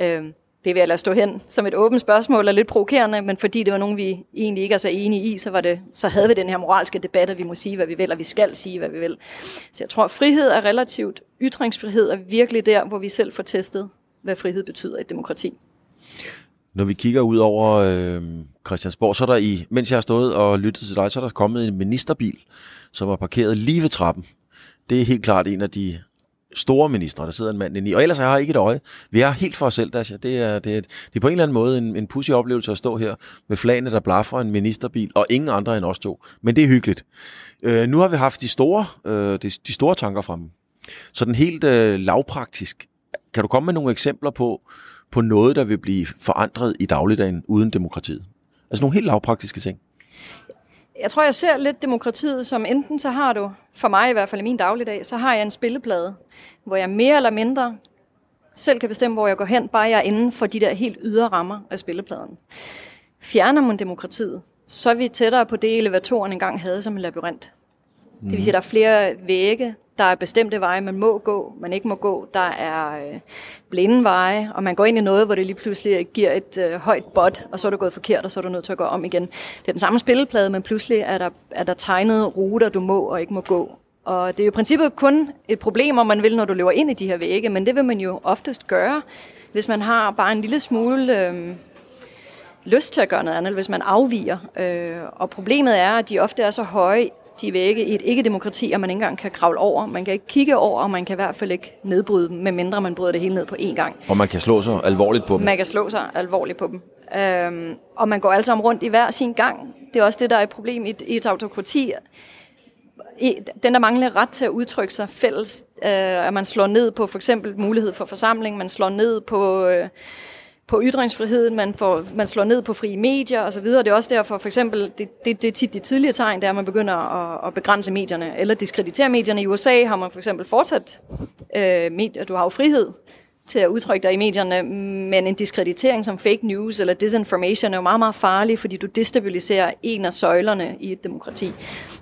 Øh, det vil jeg lade stå hen som et åbent spørgsmål og lidt provokerende, men fordi det var nogen, vi egentlig ikke er så enige i, så, var det, så havde vi den her moralske debat, at vi må sige, hvad vi vil, og vi skal sige, hvad vi vil. Så jeg tror, at frihed er relativt. Ytringsfrihed er virkelig der, hvor vi selv får testet, hvad frihed betyder i et demokrati. Når vi kigger ud over øh, Christiansborg, så er der i, mens jeg har stået og lyttet til dig, så er der kommet en ministerbil, som var parkeret lige ved trappen. Det er helt klart en af de store ministre, der sidder en mand inde i. Og ellers har jeg ikke et øje. Vi er helt for os selv, Dasha. Det er, det er, det er på en eller anden måde en, en pussy oplevelse at stå her med flagene, der blaffer en ministerbil, og ingen andre end os to. Men det er hyggeligt. Øh, nu har vi haft de store, øh, de, de store tanker fremme. Så den helt øh, lavpraktisk. Kan du komme med nogle eksempler på, på noget, der vil blive forandret i dagligdagen uden demokratiet? Altså nogle helt lavpraktiske ting. Jeg tror, jeg ser lidt demokratiet som enten så har du, for mig i hvert fald i min dagligdag, så har jeg en spilleplade, hvor jeg mere eller mindre selv kan bestemme, hvor jeg går hen, bare jeg er inden for de der helt ydre rammer af spillepladen. Fjerner man demokratiet, så er vi tættere på det, elevatoren engang havde som en labyrint. Det vil sige, at der er flere vægge, der er bestemte veje, man må gå, man ikke må gå. Der er øh, blinde veje, og man går ind i noget, hvor det lige pludselig giver et øh, højt bot, og så er du gået forkert, og så er du nødt til at gå om igen. Det er den samme spilleplade, men pludselig er der, er der tegnet ruter, du må og ikke må gå. Og det er jo i princippet kun et problem, om man vil, når du løber ind i de her vægge, men det vil man jo oftest gøre, hvis man har bare en lille smule øh, lyst til at gøre noget andet, hvis man afviger. Øh, og problemet er, at de ofte er så høje de vægge i et ikke-demokrati, at man ikke engang kan kravle over. Man kan ikke kigge over, og man kan i hvert fald ikke nedbryde dem, medmindre man bryder det hele ned på én gang. Og man kan slå sig alvorligt på dem. Man kan slå sig alvorligt på dem. Øhm, og man går alle sammen rundt i hver sin gang. Det er også det, der er et problem i et, i et autokrati. I, den, der mangler ret til at udtrykke sig fælles, øh, at man slår ned på for eksempel mulighed for forsamling, man slår ned på... Øh, på ytringsfriheden, man, får, man slår ned på frie medier osv. Det er også derfor, for eksempel, det, det, det er tit de tidlige tegn, der er, at man begynder at, at begrænse medierne, eller diskreditere medierne. I USA har man for eksempel fortsat, øh, medier, du har jo frihed til at udtrykke dig i medierne, men en diskreditering som fake news eller disinformation er jo meget, meget farlig, fordi du destabiliserer en af søjlerne i et demokrati.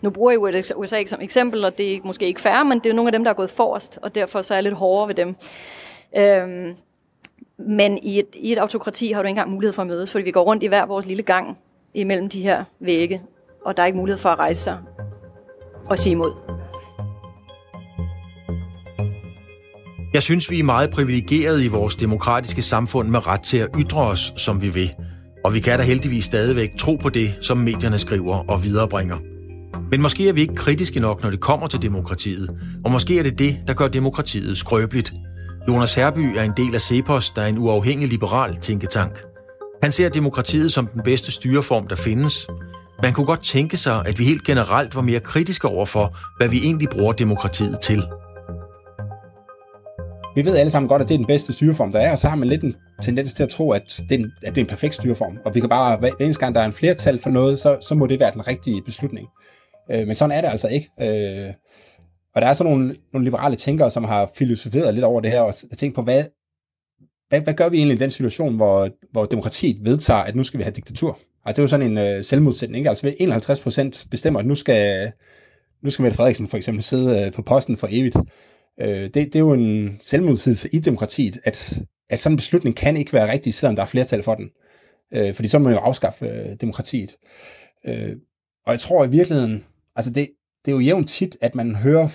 Nu bruger jeg USA som eksempel, og det er måske ikke færre, men det er nogle af dem, der er gået forrest, og derfor så er jeg lidt hårdere ved dem. Øhm, men i et, i et autokrati har du ikke engang mulighed for at mødes, fordi vi går rundt i hver vores lille gang imellem de her vægge, og der er ikke mulighed for at rejse sig og sige imod. Jeg synes, vi er meget privilegerede i vores demokratiske samfund med ret til at ytre os, som vi vil. Og vi kan da heldigvis stadigvæk tro på det, som medierne skriver og viderebringer. Men måske er vi ikke kritiske nok, når det kommer til demokratiet, og måske er det det, der gør demokratiet skrøbeligt – Jonas Herby er en del af CEPOS, der er en uafhængig liberal tænketank. Han ser demokratiet som den bedste styreform, der findes. Man kunne godt tænke sig, at vi helt generelt var mere kritiske over for, hvad vi egentlig bruger demokratiet til. Vi ved alle sammen godt, at det er den bedste styreform, der er, og så har man lidt en tendens til at tro, at det er en, at det er en perfekt styreform. Og vi kan bare, hver eneste gang der er en flertal for noget, så, så må det være den rigtige beslutning. Øh, men sådan er det altså ikke. Øh, og der er så nogle, nogle liberale tænkere, som har filosoferet lidt over det her, og tænkt på, hvad, hvad, hvad gør vi egentlig i den situation, hvor, hvor demokratiet vedtager, at nu skal vi have diktatur? Og det er jo sådan en øh, selvmodsætning, ikke? Altså 51 procent bestemmer, at nu skal, nu skal Mette Frederiksen for eksempel sidde øh, på posten for evigt. Øh, det, det er jo en selvmodsigelse i demokratiet, at, at sådan en beslutning kan ikke være rigtig, selvom der er flertal for den. Øh, fordi så må man jo afskaffe øh, demokratiet. Øh, og jeg tror i virkeligheden, altså det, det er jo jævnt tit, at man hører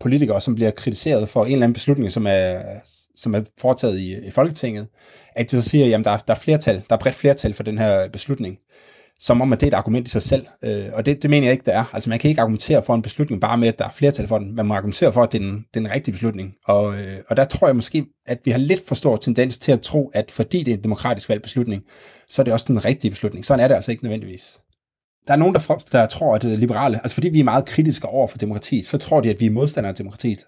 politikere, som bliver kritiseret for en eller anden beslutning, som er, som er foretaget i, i Folketinget, at de så siger, at der, er, der er flertal, der er bredt flertal for den her beslutning, som om, at det er et argument i sig selv. Øh, og det, det mener jeg ikke, der er. Altså man kan ikke argumentere for en beslutning bare med, at der er flertal for den. Man må argumentere for, at det er den, den rigtige beslutning. Og, øh, og der tror jeg måske, at vi har lidt for stor tendens til at tro, at fordi det er en demokratisk valgt beslutning, så er det også den rigtige beslutning. Sådan er det altså ikke nødvendigvis der er nogen, der, der tror, at øh, liberale, altså fordi vi er meget kritiske over for demokratiet, så tror de, at vi er modstandere af demokratiet.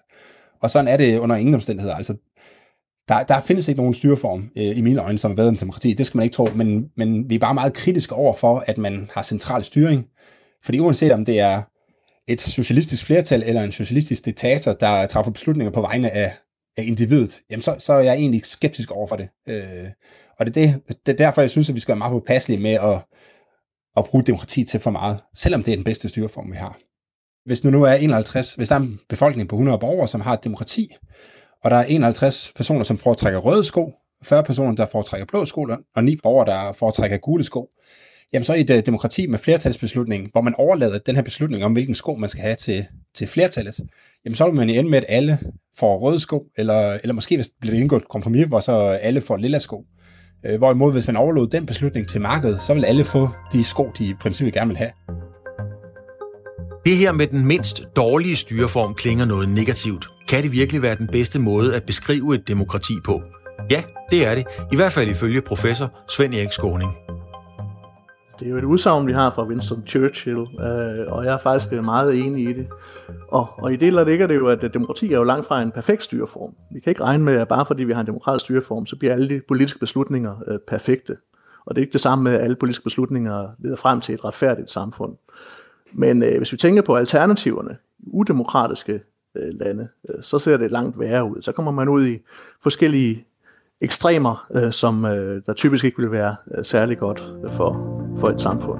Og sådan er det under ingen omstændigheder. Altså, der, der findes ikke nogen styreform øh, i mine øjne, som er bedre end demokrati. Det skal man ikke tro, men, men vi er bare meget kritiske over for, at man har central styring. Fordi uanset om det er et socialistisk flertal eller en socialistisk diktator, der træffer beslutninger på vegne af, af individet, jamen så, så er jeg egentlig skeptisk over for det. Øh, og det er, det, det er derfor, jeg synes, at vi skal være meget påpasselige med at, at bruge demokrati til for meget, selvom det er den bedste styreform, vi har. Hvis nu nu er 51, hvis der er en befolkning på 100 borgere, som har et demokrati, og der er 51 personer, som foretrækker røde sko, 40 personer, der foretrækker blå sko, og 9 borgere, der foretrækker gule sko, jamen så i et øh, demokrati med flertalsbeslutning, hvor man overlader den her beslutning om, hvilken sko man skal have til, til flertallet, jamen så vil man ende med, at alle får røde sko, eller, eller måske hvis det bliver indgået et kompromis, hvor så alle får lilla sko. Øh, hvorimod, hvis man overlod den beslutning til markedet, så vil alle få de sko, de i princippet gerne vil have. Det her med den mindst dårlige styreform klinger noget negativt. Kan det virkelig være den bedste måde at beskrive et demokrati på? Ja, det er det. I hvert fald ifølge professor Svend Erik Skåning. Altså, det er jo et udsagn, vi har fra Winston Churchill, øh, og jeg er faktisk øh, meget enig i det. Og, og i det ligger det jo, at demokrati er jo langt fra en perfekt styreform. Vi kan ikke regne med, at bare fordi vi har en demokratisk styreform, så bliver alle de politiske beslutninger øh, perfekte. Og det er ikke det samme med, at alle politiske beslutninger leder frem til et retfærdigt samfund. Men øh, hvis vi tænker på alternativerne, udemokratiske øh, lande, øh, så ser det langt værre ud. Så kommer man ud i forskellige ekstremer, øh, som øh, der typisk ikke vil være øh, særlig godt for, for et samfund.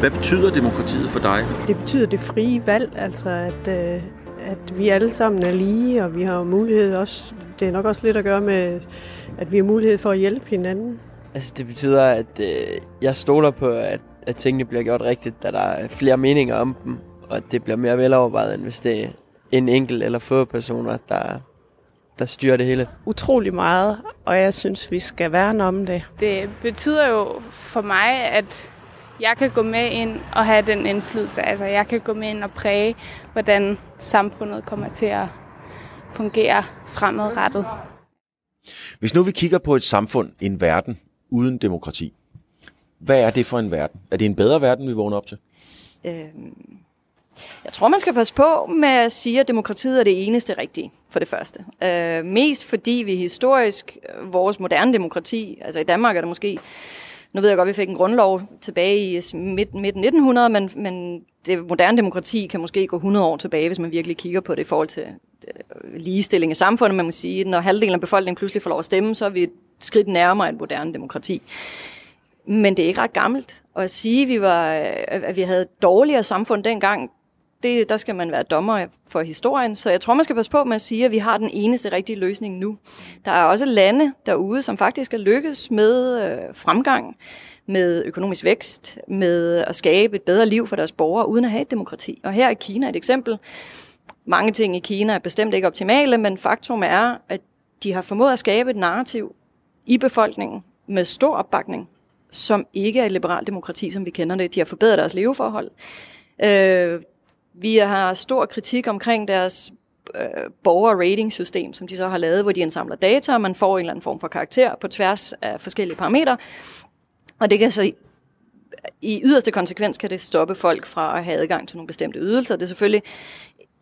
Hvad betyder demokratiet for dig? Det betyder det frie valg, altså at, øh, at vi alle sammen er lige, og vi har mulighed også, det er nok også lidt at gøre med, at vi har mulighed for at hjælpe hinanden. Altså det betyder, at øh, jeg stoler på, at, at tingene bliver gjort rigtigt, da der er flere meninger om dem, og at det bliver mere velovervejet, end hvis det er en enkelt eller få personer, der, der styrer det hele. Utrolig meget, og jeg synes, vi skal værne om det. Det betyder jo for mig, at jeg kan gå med ind og have den indflydelse. Altså jeg kan gå med ind og præge, hvordan samfundet kommer til at fungere fremadrettet. Hvis nu vi kigger på et samfund, en verden uden demokrati, hvad er det for en verden? Er det en bedre verden, vi vågner op til? Øhm, jeg tror, man skal passe på med at sige, at demokratiet er det eneste rigtige, for det første. Øh, mest fordi vi historisk, øh, vores moderne demokrati, altså i Danmark er det måske, nu ved jeg godt, at vi fik en grundlov tilbage i midt, midt 1900, men, men det moderne demokrati kan måske gå 100 år tilbage, hvis man virkelig kigger på det i forhold til øh, ligestilling i samfundet. Man må sige, når halvdelen af befolkningen pludselig får lov at stemme, så er vi et skridt nærmere et moderne demokrati. Men det er ikke ret gammelt. Og at sige, at vi, var, øh, at vi havde et dårligere samfund dengang, det, der skal man være dommer for historien. Så jeg tror, man skal passe på med at sige, at vi har den eneste rigtige løsning nu. Der er også lande derude, som faktisk er lykkes med øh, fremgang, med økonomisk vækst, med at skabe et bedre liv for deres borgere, uden at have et demokrati. Og her er Kina et eksempel. Mange ting i Kina er bestemt ikke optimale, men faktum er, at de har formået at skabe et narrativ i befolkningen med stor opbakning, som ikke er et liberalt demokrati, som vi kender det. De har forbedret deres leveforhold. Øh, vi har stor kritik omkring deres øh, borger-rating-system, som de så har lavet, hvor de indsamler data, og man får en eller anden form for karakter på tværs af forskellige parametre. Og det kan så i yderste konsekvens kan det stoppe folk fra at have adgang til nogle bestemte ydelser. Det er selvfølgelig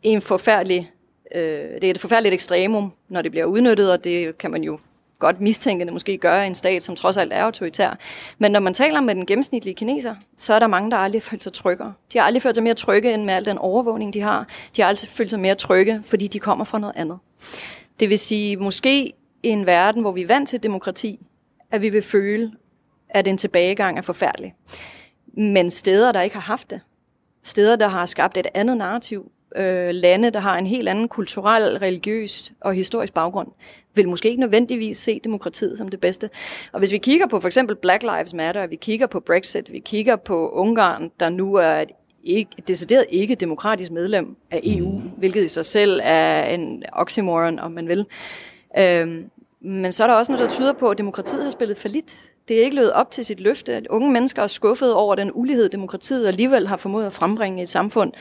en forfærdelig, øh, det er et forfærdeligt ekstremum, når det bliver udnyttet, og det kan man jo godt mistænkende måske gøre en stat, som trods alt er autoritær. Men når man taler med den gennemsnitlige kineser, så er der mange, der aldrig har følt sig tryggere. De har aldrig følt sig mere trygge end med al den overvågning, de har. De har aldrig følt sig mere trygge, fordi de kommer fra noget andet. Det vil sige, måske i en verden, hvor vi er vant til demokrati, at vi vil føle, at en tilbagegang er forfærdelig. Men steder, der ikke har haft det, steder, der har skabt et andet narrativ, øh, lande, der har en helt anden kulturel, religiøs og historisk baggrund, vil måske ikke nødvendigvis se demokratiet som det bedste. Og hvis vi kigger på for eksempel Black Lives Matter, vi kigger på Brexit, vi kigger på Ungarn, der nu er et ikke, decideret ikke demokratisk medlem af EU, mm. hvilket i sig selv er en oxymoron, om man vil. Øhm, men så er der også noget, der tyder på, at demokratiet har spillet for lidt. Det er ikke løbet op til sit løfte. Unge mennesker er skuffet over den ulighed, demokratiet alligevel har formået at frembringe i et samfund.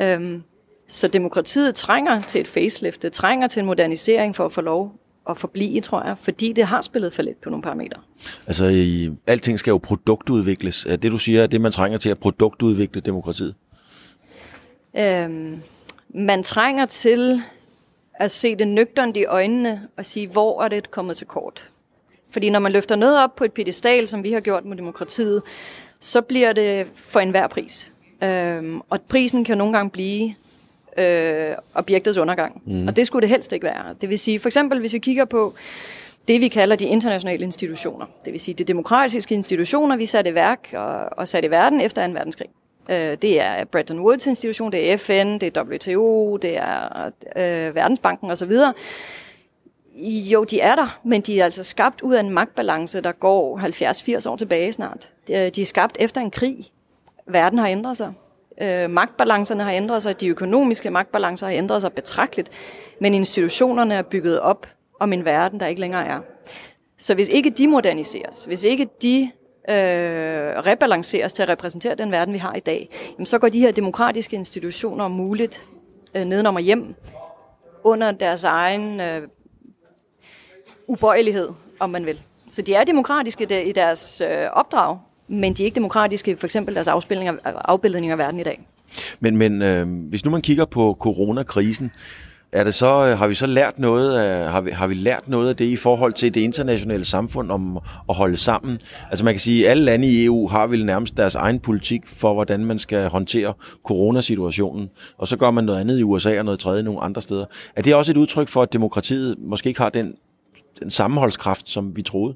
Øhm, så demokratiet trænger til et facelift, det trænger til en modernisering for at få lov at forblive, tror jeg, fordi det har spillet for lidt på nogle parametre. Altså, i, alting skal jo produktudvikles. Er det, du siger, er det, man trænger til at produktudvikle demokratiet? Øhm, man trænger til at se det nøgternt i øjnene og sige, hvor er det kommet til kort. Fordi når man løfter noget op på et pedestal, som vi har gjort med demokratiet, så bliver det for enhver pris. Øhm, og prisen kan nogle gange blive øh, objektets undergang. Mm. Og det skulle det helst ikke være. Det vil sige, for eksempel hvis vi kigger på det, vi kalder de internationale institutioner. Det vil sige, de demokratiske institutioner, vi satte i værk og, og satte i verden efter 2. verdenskrig. Øh, det er Bretton Woods institution, det er FN, det er WTO, det er øh, Verdensbanken osv. Jo, de er der, men de er altså skabt ud af en magtbalance, der går 70-80 år tilbage snart. De er skabt efter en krig. Verden har ændret sig. Øh, magtbalancerne har ændret sig, de økonomiske magtbalancer har ændret sig betragteligt, men institutionerne er bygget op om en verden, der ikke længere er. Så hvis ikke de moderniseres, hvis ikke de øh, rebalanceres til at repræsentere den verden, vi har i dag, jamen, så går de her demokratiske institutioner om muligt øh, nedenom og hjem under deres egen øh, ubøjelighed, om man vil. Så de er demokratiske i deres øh, opdrag, men de er ikke demokratiske for eksempel deres afspilninger, af, afbildning af verden i dag. Men, men øh, hvis nu man kigger på coronakrisen, er det så, øh, har vi så lært noget af, har vi, har vi lært noget af det i forhold til det internationale samfund om at holde sammen? Altså man kan sige, at alle lande i EU har vel nærmest deres egen politik for, hvordan man skal håndtere coronasituationen. Og så gør man noget andet i USA og noget tredje nogle andre steder. Er det også et udtryk for, at demokratiet måske ikke har den, den sammenholdskraft, som vi troede?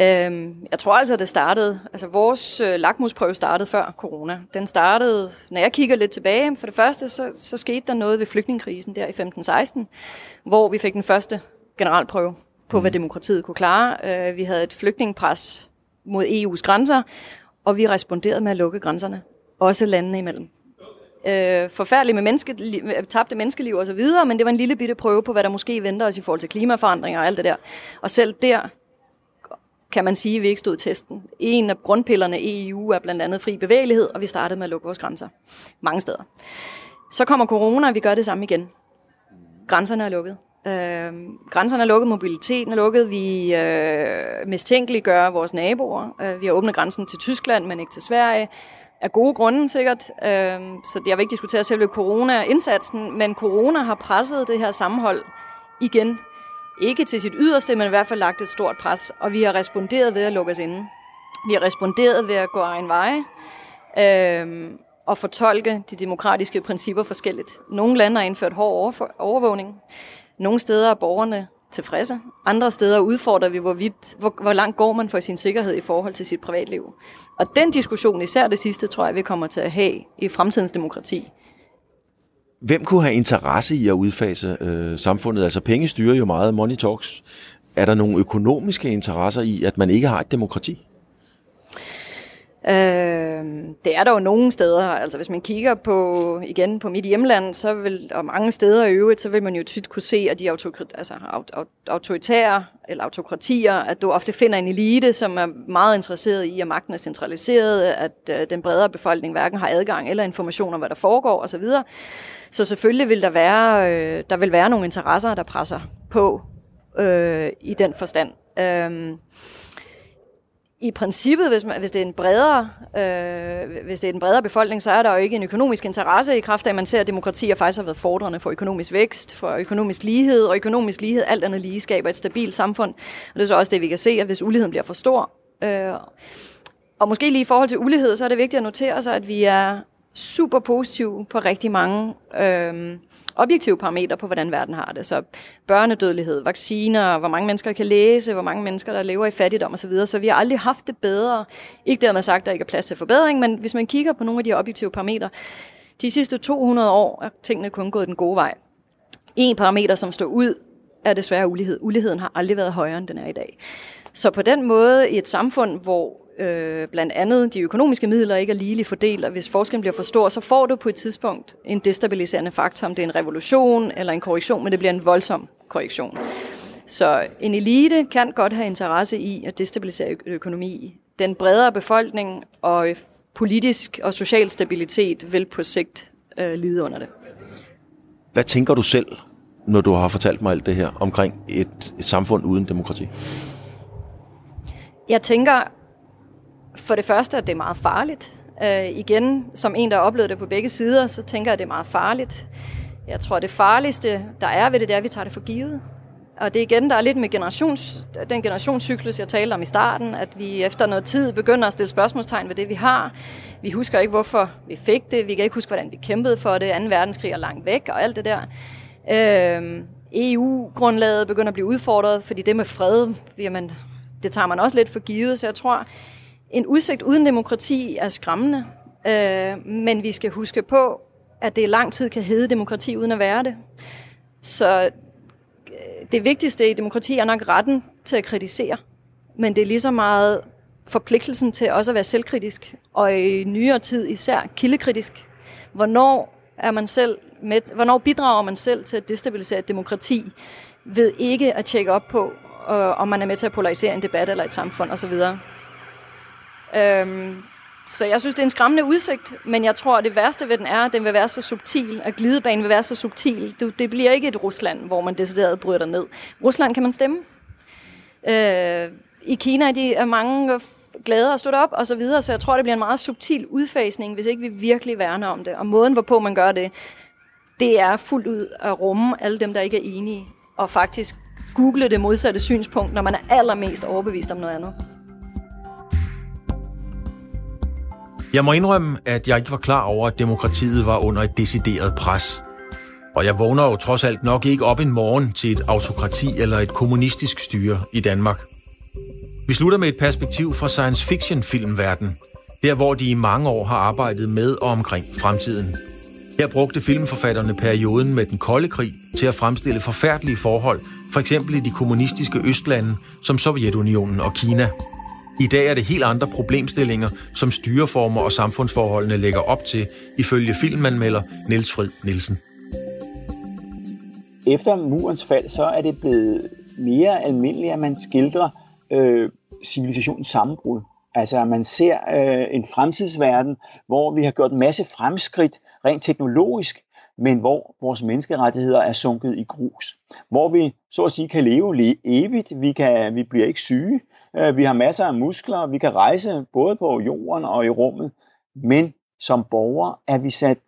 Øhm, jeg tror altså, det startede, altså vores øh, lakmusprøve startede før corona. Den startede, når jeg kigger lidt tilbage, for det første, så, så skete der noget ved flygtningekrisen der i 15-16, hvor vi fik den første generalprøve på, hvad mm. demokratiet kunne klare. Øh, vi havde et flygtningepres mod EU's grænser, og vi responderede med at lukke grænserne, også landene imellem. Øh, forfærdeligt med menneske, tabte menneskeliv og så videre, men det var en lille bitte prøve på, hvad der måske venter os i forhold til klimaforandringer og alt det der. Og selv der kan man sige, at vi ikke stod testen. En af grundpillerne i EU er blandt andet fri bevægelighed, og vi startede med at lukke vores grænser mange steder. Så kommer corona, og vi gør det samme igen. Grænserne er lukket. Øh, grænserne er lukket, mobiliteten er lukket, vi øh, mistænkeliggør vores naboer. Øh, vi har åbnet grænsen til Tyskland, men ikke til Sverige. Af gode grunde sikkert. Øh, så jeg vil ikke diskutere selve corona-indsatsen, men corona har presset det her sammenhold igen ikke til sit yderste, men i hvert fald lagt et stort pres, og vi har responderet ved at lukke os inde. Vi har responderet ved at gå egen vej øh, og fortolke de demokratiske principper forskelligt. Nogle lande har indført hård overvågning. Nogle steder er borgerne tilfredse. Andre steder udfordrer vi, hvor, vidt, hvor, hvor langt går man for sin sikkerhed i forhold til sit privatliv. Og den diskussion, især det sidste, tror jeg, vi kommer til at have i fremtidens demokrati. Hvem kunne have interesse i at udfase øh, samfundet? Altså penge styrer jo meget, money talks. Er der nogle økonomiske interesser i, at man ikke har et demokrati? Øh, det er der jo nogle steder. Altså hvis man kigger på igen på mit hjemland, så vil, og mange steder i øvrigt, så vil man jo tit kunne se, at de autokrat, altså, aut, autoritære eller autokratier, at du ofte finder en elite, som er meget interesseret i, at magten er centraliseret, at øh, den bredere befolkning hverken har adgang eller information om, hvad der foregår osv. Så selvfølgelig vil der være, øh, der vil være nogle interesser, der presser på øh, i den forstand. Øh, i princippet, hvis, man, hvis, det er en bredere, øh, hvis det er en bredere befolkning, så er der jo ikke en økonomisk interesse i kraft af, at man ser, at demokratier faktisk har været fordrende for økonomisk vækst, for økonomisk lighed, og økonomisk lighed, alt andet lige, skaber et stabilt samfund. Og det er så også det, vi kan se, at hvis uligheden bliver for stor, øh, og måske lige i forhold til ulighed, så er det vigtigt at notere sig, at vi er super positive på rigtig mange øh, objektive parametre på, hvordan verden har det. Så børnedødelighed, vacciner, hvor mange mennesker kan læse, hvor mange mennesker, der lever i fattigdom osv. Så vi har aldrig haft det bedre. Ikke dermed sagt, at der ikke er plads til forbedring, men hvis man kigger på nogle af de objektive parametre, de sidste 200 år er tingene kun gået den gode vej. En parameter, som står ud, er desværre ulighed. Uligheden har aldrig været højere, end den er i dag. Så på den måde, i et samfund, hvor øh, blandt andet de økonomiske midler ikke er ligeligt fordelt, og hvis forskellen bliver for stor, så får du på et tidspunkt en destabiliserende faktor, om det er en revolution eller en korrektion, men det bliver en voldsom korrektion. Så en elite kan godt have interesse i at destabilisere økonomi. Den bredere befolkning og politisk og social stabilitet vil på sigt øh, lide under det. Hvad tænker du selv, når du har fortalt mig alt det her omkring et, et samfund uden demokrati? Jeg tænker, for det første, at det er meget farligt. Øh, igen, som en, der har oplevet det på begge sider, så tænker jeg, at det er meget farligt. Jeg tror, det farligste, der er ved det, det er, at vi tager det for givet. Og det er igen, der er lidt med generations, den generationscyklus, jeg talte om i starten, at vi efter noget tid begynder at stille spørgsmålstegn ved det, vi har. Vi husker ikke, hvorfor vi fik det. Vi kan ikke huske, hvordan vi kæmpede for det. 2. verdenskrig er langt væk og alt det der. Øhm, EU-grundlaget begynder at blive udfordret, fordi det med fred, jamen, det tager man også lidt for givet. Så jeg tror, en udsigt uden demokrati er skræmmende, øh, men vi skal huske på, at det i lang tid kan hedde demokrati uden at være det. Så øh, det vigtigste i demokrati er nok retten til at kritisere, men det er lige så meget forpligtelsen til også at være selvkritisk, og i nyere tid især kildekritisk. Hvornår er man selv med, hvornår bidrager man selv til at destabilisere et demokrati ved ikke at tjekke op på, øh, om man er med til at polarisere en debat eller et samfund osv. Øhm, så jeg synes, det er en skræmmende udsigt, men jeg tror, at det værste ved den er, at den vil være så subtil, at glidebanen vil være så subtil. Det, det bliver ikke et Rusland, hvor man decideret bryder ned. Rusland kan man stemme. Øh, I Kina de er mange glade at støtte op og så videre, så jeg tror, det bliver en meget subtil udfasning, hvis ikke vi virkelig værner om det. Og måden, hvorpå man gør det, det er fuldt ud at rumme alle dem, der ikke er enige, og faktisk google det modsatte synspunkt, når man er allermest overbevist om noget andet. Jeg må indrømme, at jeg ikke var klar over, at demokratiet var under et decideret pres. Og jeg vågner jo trods alt nok ikke op en morgen til et autokrati eller et kommunistisk styre i Danmark. Vi slutter med et perspektiv fra science fiction filmverden, der hvor de i mange år har arbejdet med og omkring fremtiden. Her brugte filmforfatterne perioden med den kolde krig til at fremstille forfærdelige forhold, for eksempel i de kommunistiske østlande som Sovjetunionen og Kina. I dag er det helt andre problemstillinger, som styreformer og samfundsforholdene lægger op til, ifølge filmanmelder Niels Frid Nielsen. Efter murens fald, så er det blevet mere almindeligt, at man skildrer øh, civilisationens sammenbrud. Altså at man ser øh, en fremtidsverden, hvor vi har gjort en masse fremskridt rent teknologisk, men hvor vores menneskerettigheder er sunket i grus. Hvor vi så at sige kan leve evigt, vi, kan, vi bliver ikke syge, Øh, vi har masser af muskler, vi kan rejse både på jorden og i rummet, men som borgere er vi sat,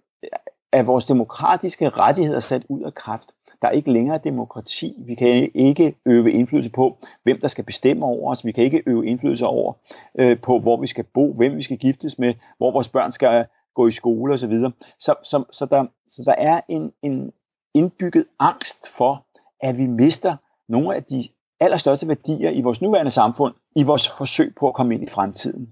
er vores demokratiske rettigheder sat ud af kraft. Der er ikke længere demokrati. Vi kan ikke øve indflydelse på, hvem der skal bestemme over os. Vi kan ikke øve indflydelse over øh, på, hvor vi skal bo, hvem vi skal giftes med, hvor vores børn skal gå i skole osv. Så, så, så, så, der, så der er en, en indbygget angst for, at vi mister nogle af de allerstørste værdier i vores nuværende samfund, i vores forsøg på at komme ind i fremtiden.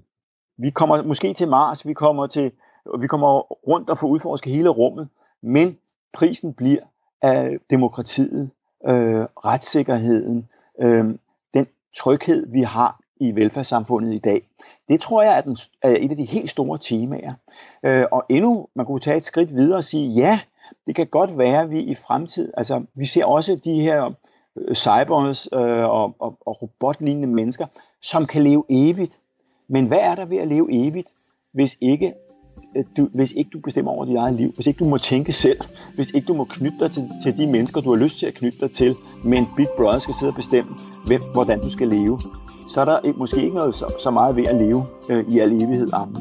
Vi kommer måske til Mars, vi kommer, til, vi kommer rundt og får udforsket hele rummet, men prisen bliver af demokratiet, øh, retssikkerheden, øh, den tryghed, vi har i velfærdssamfundet i dag. Det tror jeg er, den, er et af de helt store temaer. Øh, og endnu, man kunne tage et skridt videre og sige, ja, det kan godt være, at vi i fremtiden, altså vi ser også de her øh, cybers øh, og, og, og robotlignende mennesker, som kan leve evigt. Men hvad er der ved at leve evigt, hvis ikke øh, du, hvis ikke du bestemmer over dit eget liv, hvis ikke du må tænke selv, hvis ikke du må knytte dig til, til de mennesker, du har lyst til at knytte dig til, men Big Brother skal sidde og bestemme, hvem, hvordan du skal leve, så er der øh, måske ikke noget så, så meget ved at leve øh, i al evighed. Amen.